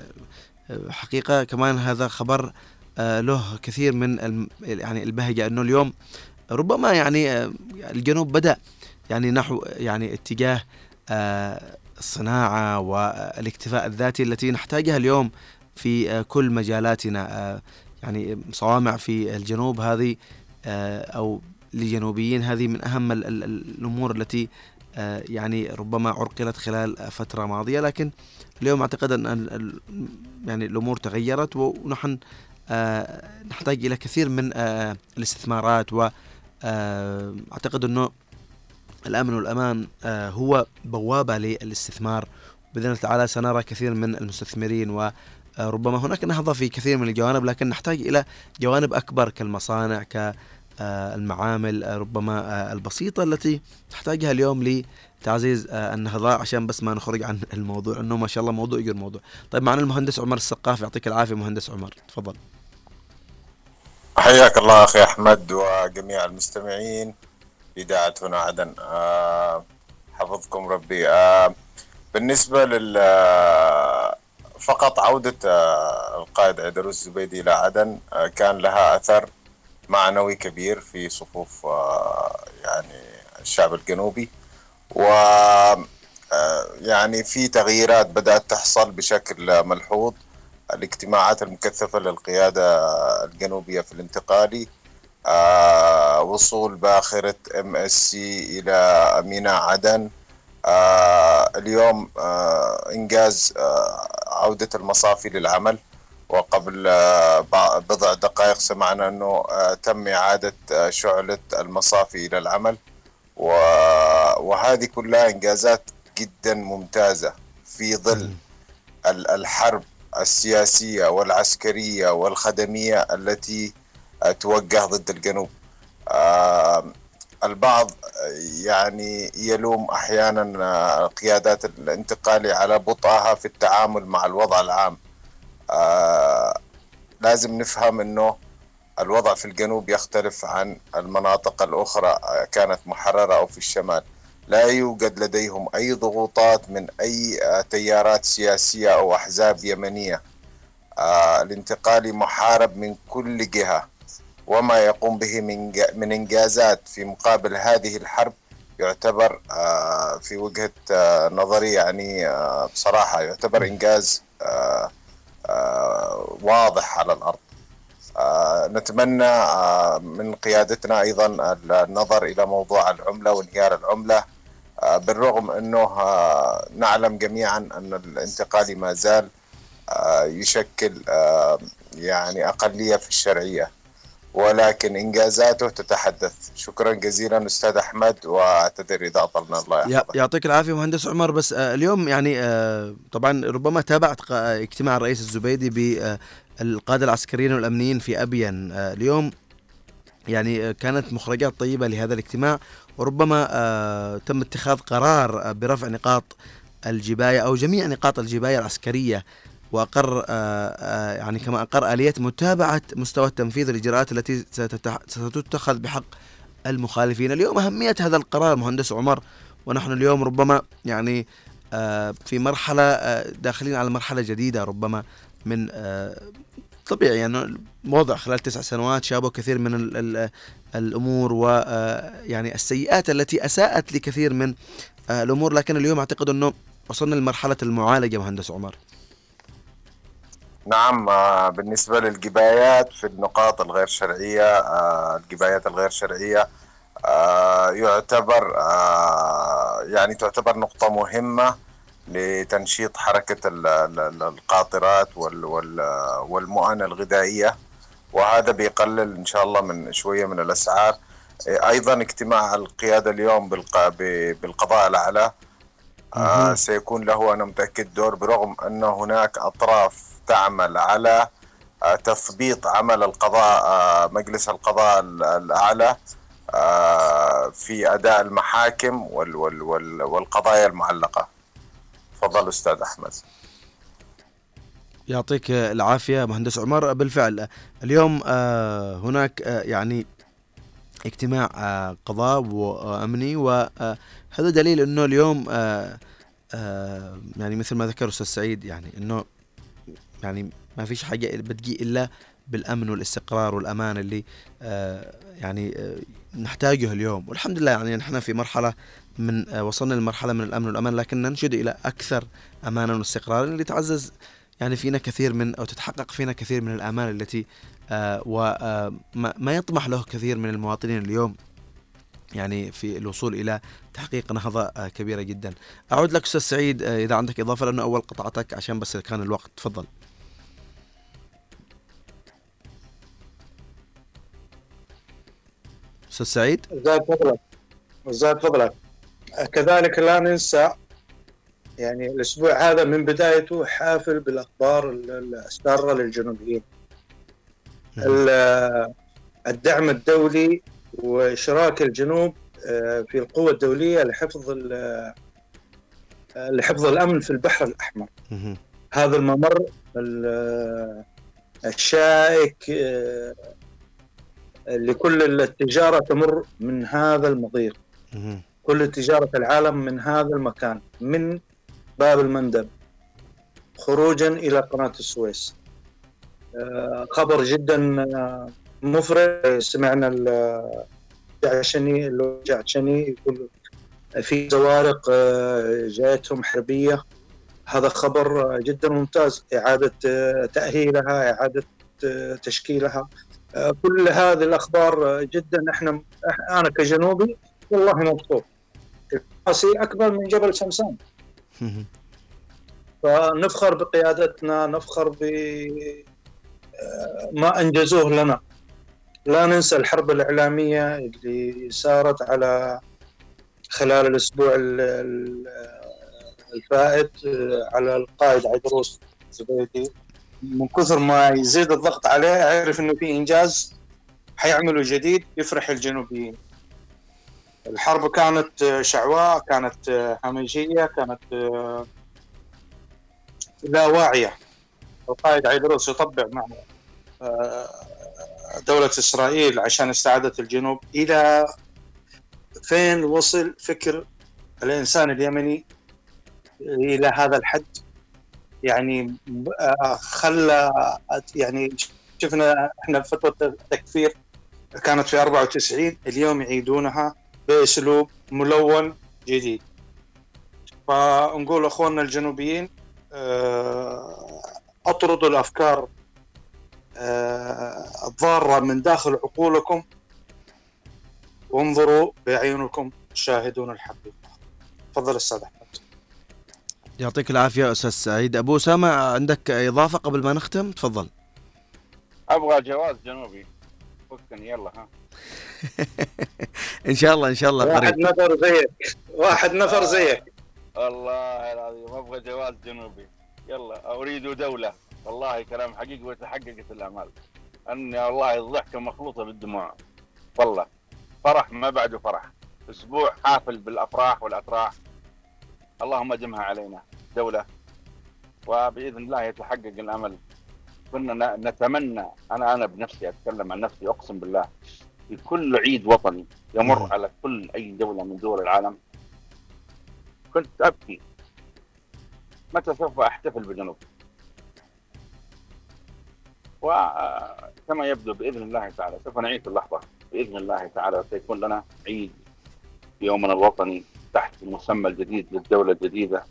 حقيقة كمان هذا خبر له كثير من يعني البهجة أنه اليوم ربما يعني الجنوب بدأ يعني نحو يعني اتجاه الصناعة والاكتفاء الذاتي التي نحتاجها اليوم في كل مجالاتنا. يعني صوامع في الجنوب هذه أو لجنوبيين هذه من أهم الأمور التي يعني ربما عرقلت خلال فترة ماضية. لكن اليوم أعتقد أن يعني الأمور تغيرت ونحن نحتاج إلى كثير من الاستثمارات وأعتقد أنه الأمن والأمان هو بوابة للاستثمار. بإذن الله تعالى سنرى كثير من المستثمرين و ربما هناك نهضة في كثير من الجوانب لكن نحتاج إلى جوانب أكبر كالمصانع كالمعامل ربما البسيطة التي تحتاجها اليوم لتعزيز النهضة. عشان بس ما نخرج عن الموضوع أنه ما شاء الله موضوع يجر موضوع. طيب معنا المهندس عمر السقاف يعطيك العافية مهندس عمر تفضل. حياك الله أخي أحمد وجميع المستمعين. إذاعة هنا عدن حفظكم ربي. بالنسبة لل فقط عودة القائد عيدروس الزبيدي إلى عدن كان لها أثر معنوي كبير في صفوف يعني الشعب الجنوبي. و يعني في تغييرات بدأت تحصل بشكل ملحوظ. الاجتماعات المكثفة للقيادة الجنوبية في الانتقالي وصول باخرة MSC إلى ميناء عدن. اليوم إنجاز عودة المصافي للعمل. وقبل بضع دقائق سمعنا أنه تم إعادة شعلة المصافي إلى العمل. وهذه كلها إنجازات جدا ممتازة في ظل الحرب السياسية والعسكرية والخدمية التي توجه ضد الجنوب. البعض يعني يلوم أحيانا قيادات الانتقالي على بطئها في التعامل مع الوضع العام. لازم نفهم إنه الوضع في الجنوب يختلف عن المناطق الأخرى كانت محررة أو في الشمال. لا يوجد لديهم أي ضغوطات من أي تيارات سياسية أو أحزاب يمنية. الانتقالي محارب من كل جهة. وما يقوم به من من إنجازات في مقابل هذه الحرب يعتبر في وجهة نظري يعني بصراحة يعتبر إنجاز واضح على الأرض. نتمنى من قيادتنا أيضا النظر إلى موضوع العملة وانهيار العملة. بالرغم انه نعلم جميعا أن الانتقالي ما زال يشكل يعني أقلية في الشرعية. ولكن إنجازاته تتحدث. شكرا جزيلا أستاذ أحمد وأعتذر إذا أطلنا. الله يحفظك. يعطيك العافية مهندس عمر. بس اليوم يعني طبعا ربما تابعت اجتماع الرئيس الزبيدي بالقادة العسكريين والأمنيين في ابين اليوم يعني كانت مخرجات طيبة لهذا الاجتماع. وربما تم اتخاذ قرار برفع نقاط الجباية أو جميع نقاط الجباية العسكرية وأقر يعني كما أقر آلية متابعة مستوى التنفيذ الاجراءات التي ستتخذ بحق المخالفين. اليوم أهمية هذا القرار مهندس عمر. ونحن اليوم ربما يعني في مرحلة داخلين على مرحلة جديدة ربما من طبيعي يعني وضع خلال تسع سنوات شابه كثير من الأمور ويعني السيئات التي أساءت لكثير من الأمور. لكن اليوم أعتقد إنه وصلنا لمرحلة المعالجة مهندس عمر. نعم بالنسبة للجبايات في النقاط الغير شرعية الجبايات الغير شرعية يعتبر يعني تعتبر نقطة مهمة. لتنشيط حركة القاطرات والمؤونة الغذائية. وهذا بيقلل إن شاء الله من شوية من الأسعار. أيضا اجتماع القيادة اليوم بالقضاء الأعلى. آه سيكون له أنا متأكد دور برغم أن هناك أطراف تعمل على آه تثبيط عمل القضاء آه مجلس القضاء الأعلى آه في أداء المحاكم وال وال وال والقضايا المعلقة. تفضل أستاذ أحمد. يعطيك العافية مهندس عمر بالفعل اليوم آه هناك آه يعني اجتماع آه، قضاء وأمني وهذا دليل إنه اليوم يعني مثل ما ذكر أستاذ سعيد يعني إنه يعني ما فيش حاجة بتجي إلا بالأمن والاستقرار والأمان اللي يعني نحتاجه اليوم والحمد لله يعني نحن في مرحلة من وصلنا لمرحلة من الأمن والأمان لكن ننشد إلى أكثر أمانا واستقرارا اللي تعزز يعني فينا كثير من أو تتحقق فينا كثير من الأمان التي آه، وما يطمح له كثير من المواطنين اليوم يعني في الوصول إلى تحقيق نهضة آه، كبيرة جدا. أعود لك أستاذ سعيد آه، إذا عندك إضافة لأنه أول قطعتك عشان بس كان الوقت تفضل. أستاذ سعيد؟ زاد فضلك زاد فضلك كذلك لا ننسى يعني الأسبوع هذا من بدايته حافل بالأخبار السارة للجنوبيين. الدعم الدولي وإشراك الجنوب آه، في القوة الدولية لحفظ آه، لحفظ الأمن في البحر الأحمر. هذا الممر آه، الشائك لكل التجارة تمر من هذا المضيق. كل تجارة العالم من هذا المكان من باب المندب. خروجا إلى قناة السويس. خبر جدا آه، مفرح. سمعنا الجعشني الجعشني يقول في زوارق آه، جاءتهم حربية. هذا خبر جدا ممتاز. إعادة آه، تأهيلها إعادة تشكيلها. كل هذه الأخبار جدا إحنا أنا كجنوبي والله مبسوط. راسي أكبر من جبل شمسان. فنفخر بقيادتنا نفخر ب ما أنجزوه لنا. لا ننسى الحرب الإعلامية اللي صارت على خلال الأسبوع الفائت على القائد عيدروس زبيدي. من كثر ما يزيد الضغط عليه عرف إنه في إنجاز حيعملوا جديد يفرح الجنوبيين. الحرب كانت شعواء كانت همجيه كانت لا واعية. القائد عيدروس يطبع مع آه، دولة إسرائيل عشان استعادة الجنوب. إلى فين وصل فكر الإنسان اليمني إلى هذا الحد؟ يعني آه، خلى يعني شفنا إحنا فترة التكفير كانت في 94 اليوم يعيدونها بأسلوب ملون جديد. فنقول أخواننا الجنوبيين آه، أطردوا الأفكار آه، الضارة من داخل عقولكم. وانظروا بعيونكم تشاهدون الحقيقة. تفضل أحمد. يعطيك العافية أستاذ سعيد. أبو أسامة عندك إضافة قبل ما نختم؟ تفضل. أبغى جواز جنوبي. فكني يلا ها. إن شاء الله إن شاء الله واحد قريب. نفر زيك. واحد نفر زيك. والله العظيم أبغى جواز جنوبي. يلا أريد دولة. والله كلام حقيقي وتحققت الأمال. اني والله الضحكه مخلوطه بالدموع. والله فرح ما بعده فرح. أسبوع حافل بالأفراح والاتراح اللهم ادمها علينا دولة وبإذن الله يتحقق الأمل. كنا نتمنى أنا أنا بنفسي أتكلم عن نفسي اقسم بالله في كل عيد وطني يمر على كل أي دولة من دول العالم. كنت أبكي. متى سوف أحتفل بجنوب؟ وكما يبدو بإذن الله تعالى سوف نعيش اللحظة. بإذن الله تعالى سيكون لنا عيد يومنا الوطني. تحت المسمى الجديد للدولة الجديدة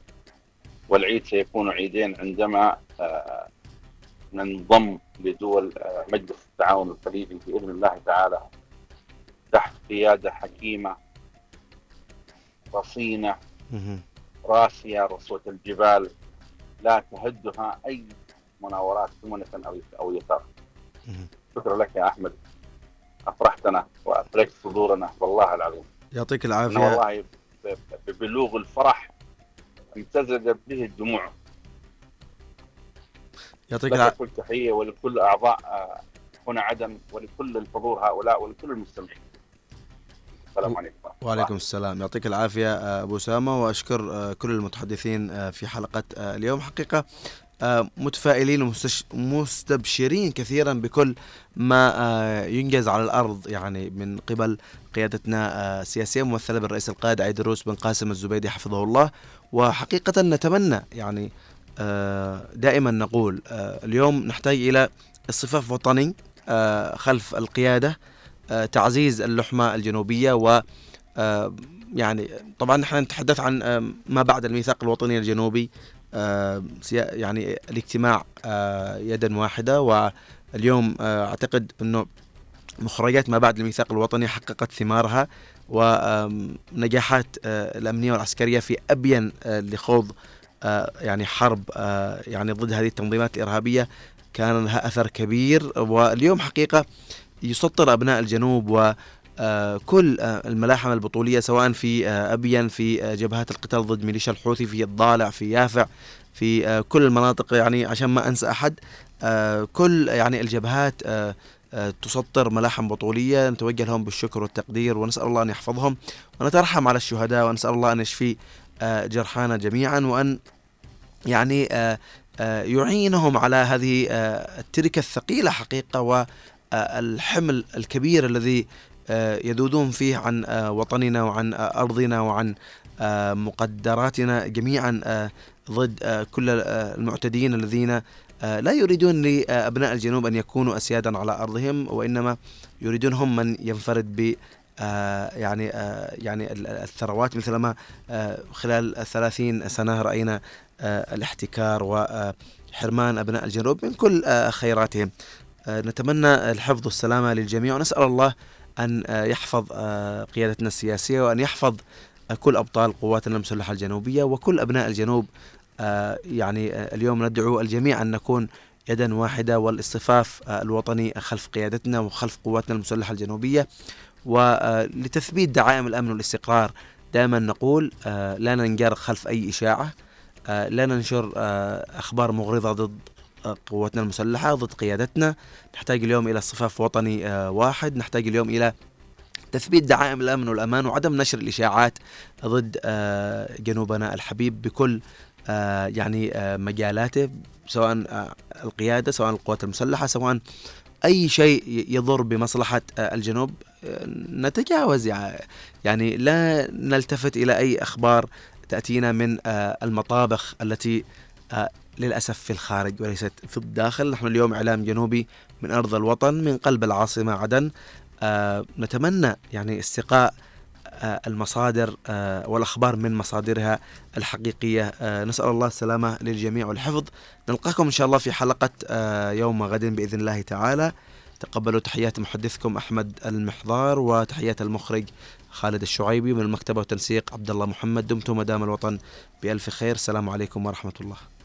والعيد سيكون عيدين عندما آه، ننضم لدول آه، مجلس التعاون الخليجي بإذن الله تعالى تحت قيادة حكيمة رصينة راسية رصوة الجبال لا تهدها أي مناورات يمنة أو أو يسار شكرا لك يا أحمد. افرحتنا وافرجت صدورنا والله العظيم. يعطيك أنا العافيه والله ببلوغ الفرح امتزجت به الدموع. يعطيك العافيه كل تحية ولكل أعضاء آه، هنا عدن ولكل الحضور هؤلاء ولكل المستمعين. السلام عليكم. وعليكم السلام. يعطيك العافية آه، أبو أسامة وأشكر آه، كل المتحدثين في حلقة اليوم. حقيقة متفائلين ومستبشرين كثيرا بكل ما آه، ينجز على الأرض يعني من قبل قيادتنا آه، السياسية ممثلة بالرئيس القائد عيدروس بن قاسم الزبيدي حفظه الله. وحقيقة نتمنى يعني آه، دائما نقول آه، اليوم نحتاج إلى اصطفاف وطني آه، خلف القيادة آه، تعزيز اللحمة الجنوبية و آه، يعني طبعا نحن نتحدث عن آه، ما بعد الميثاق الوطني الجنوبي آه، يعني الاجتماع آه، يدا واحدة واليوم آه، أعتقد أنه مخرجات ما بعد الميثاق الوطني حققت ثمارها ونجاحات الأمنية والعسكرية في أبين آه، لخوض آه، يعني حرب آه، يعني ضد هذه التنظيمات الإرهابية كان لها أثر كبير. واليوم حقيقة يسطر أبناء الجنوب آه، كل آه، الملاحم البطولية سواء في آه، أبين في آه، جبهات القتال ضد ميليشيا الحوثي في الضالع في يافع في آه، كل المناطق يعني عشان ما أنسى أحد آه، كل يعني الجبهات آه، آه، تسطر ملاحم بطولية. نتوجه لهم بالشكر والتقدير ونسأل الله أن يحفظهم ونترحم على الشهداء ونسأل الله أن يشفي آه، جرحانا جميعا وأن يعني آه، آه، يعينهم على هذه آه، التركة الثقيلة حقيقة والحمل الكبير الذي آه، يذودون فيه عن آه، وطننا وعن آه، أرضنا وعن آه، مقدراتنا جميعا آه، ضد آه، كل آه، المعتدين الذين آه، لا يريدون لأبناء الجنوب أن يكونوا أسيادا على أرضهم وإنما يريدون هم من ينفرد ب آه، يعني آه، يعني ال- الثروات مثلما آه، خلال الثلاثين سنة رأينا آه، الاحتكار وحرمان أبناء الجنوب من كل آه، خيراتهم. آه، نتمنى الحفظ والسلامة للجميع ونسأل الله أن آه، يحفظ آه، قيادتنا السياسية وأن يحفظ آه، كل أبطال قواتنا المسلحة الجنوبية وكل أبناء الجنوب. يعني اليوم ندعو الجميع أن نكون يدا واحدة والاصطفاف الوطني خلف قيادتنا وخلف قواتنا المسلحة الجنوبية. ولتثبيت دعائم الأمن والاستقرار دائما نقول لا ننجر خلف أي إشاعة. لا ننشر أخبار مغرضة ضد قواتنا المسلحة ضد قيادتنا. نحتاج اليوم إلى اصطفاف وطني آه، واحد. نحتاج اليوم إلى تثبيت دعائم الأمن والأمان وعدم نشر الإشاعات ضد آه، جنوبنا الحبيب بكل آه، يعني مجالاته سواء القيادة سواء القوات المسلحة سواء أي شيء يضر بمصلحة الجنوب. نتجاوز يع- يعني لا نلتفت إلى أي أخبار تأتينا من المطابخ التي للأسف في الخارج وليست في الداخل. نحن اليوم إعلام جنوبي من أرض الوطن من قلب العاصمة عدن. آه، نتمنى يعني استقاء آه، المصادر آه، والأخبار من مصادرها الحقيقية. آه، نسأل الله السلامة للجميع والحفظ. نلقاكم إن شاء الله في حلقة آه، يوم غد بإذن الله تعالى. تقبلوا تحيات محدثكم أحمد المحضار وتحيات المخرج خالد الشعيبي. من المكتبة والتنسيق عبد الله محمد. دمتم مدام الوطن بألف خير. السلام عليكم ورحمة الله.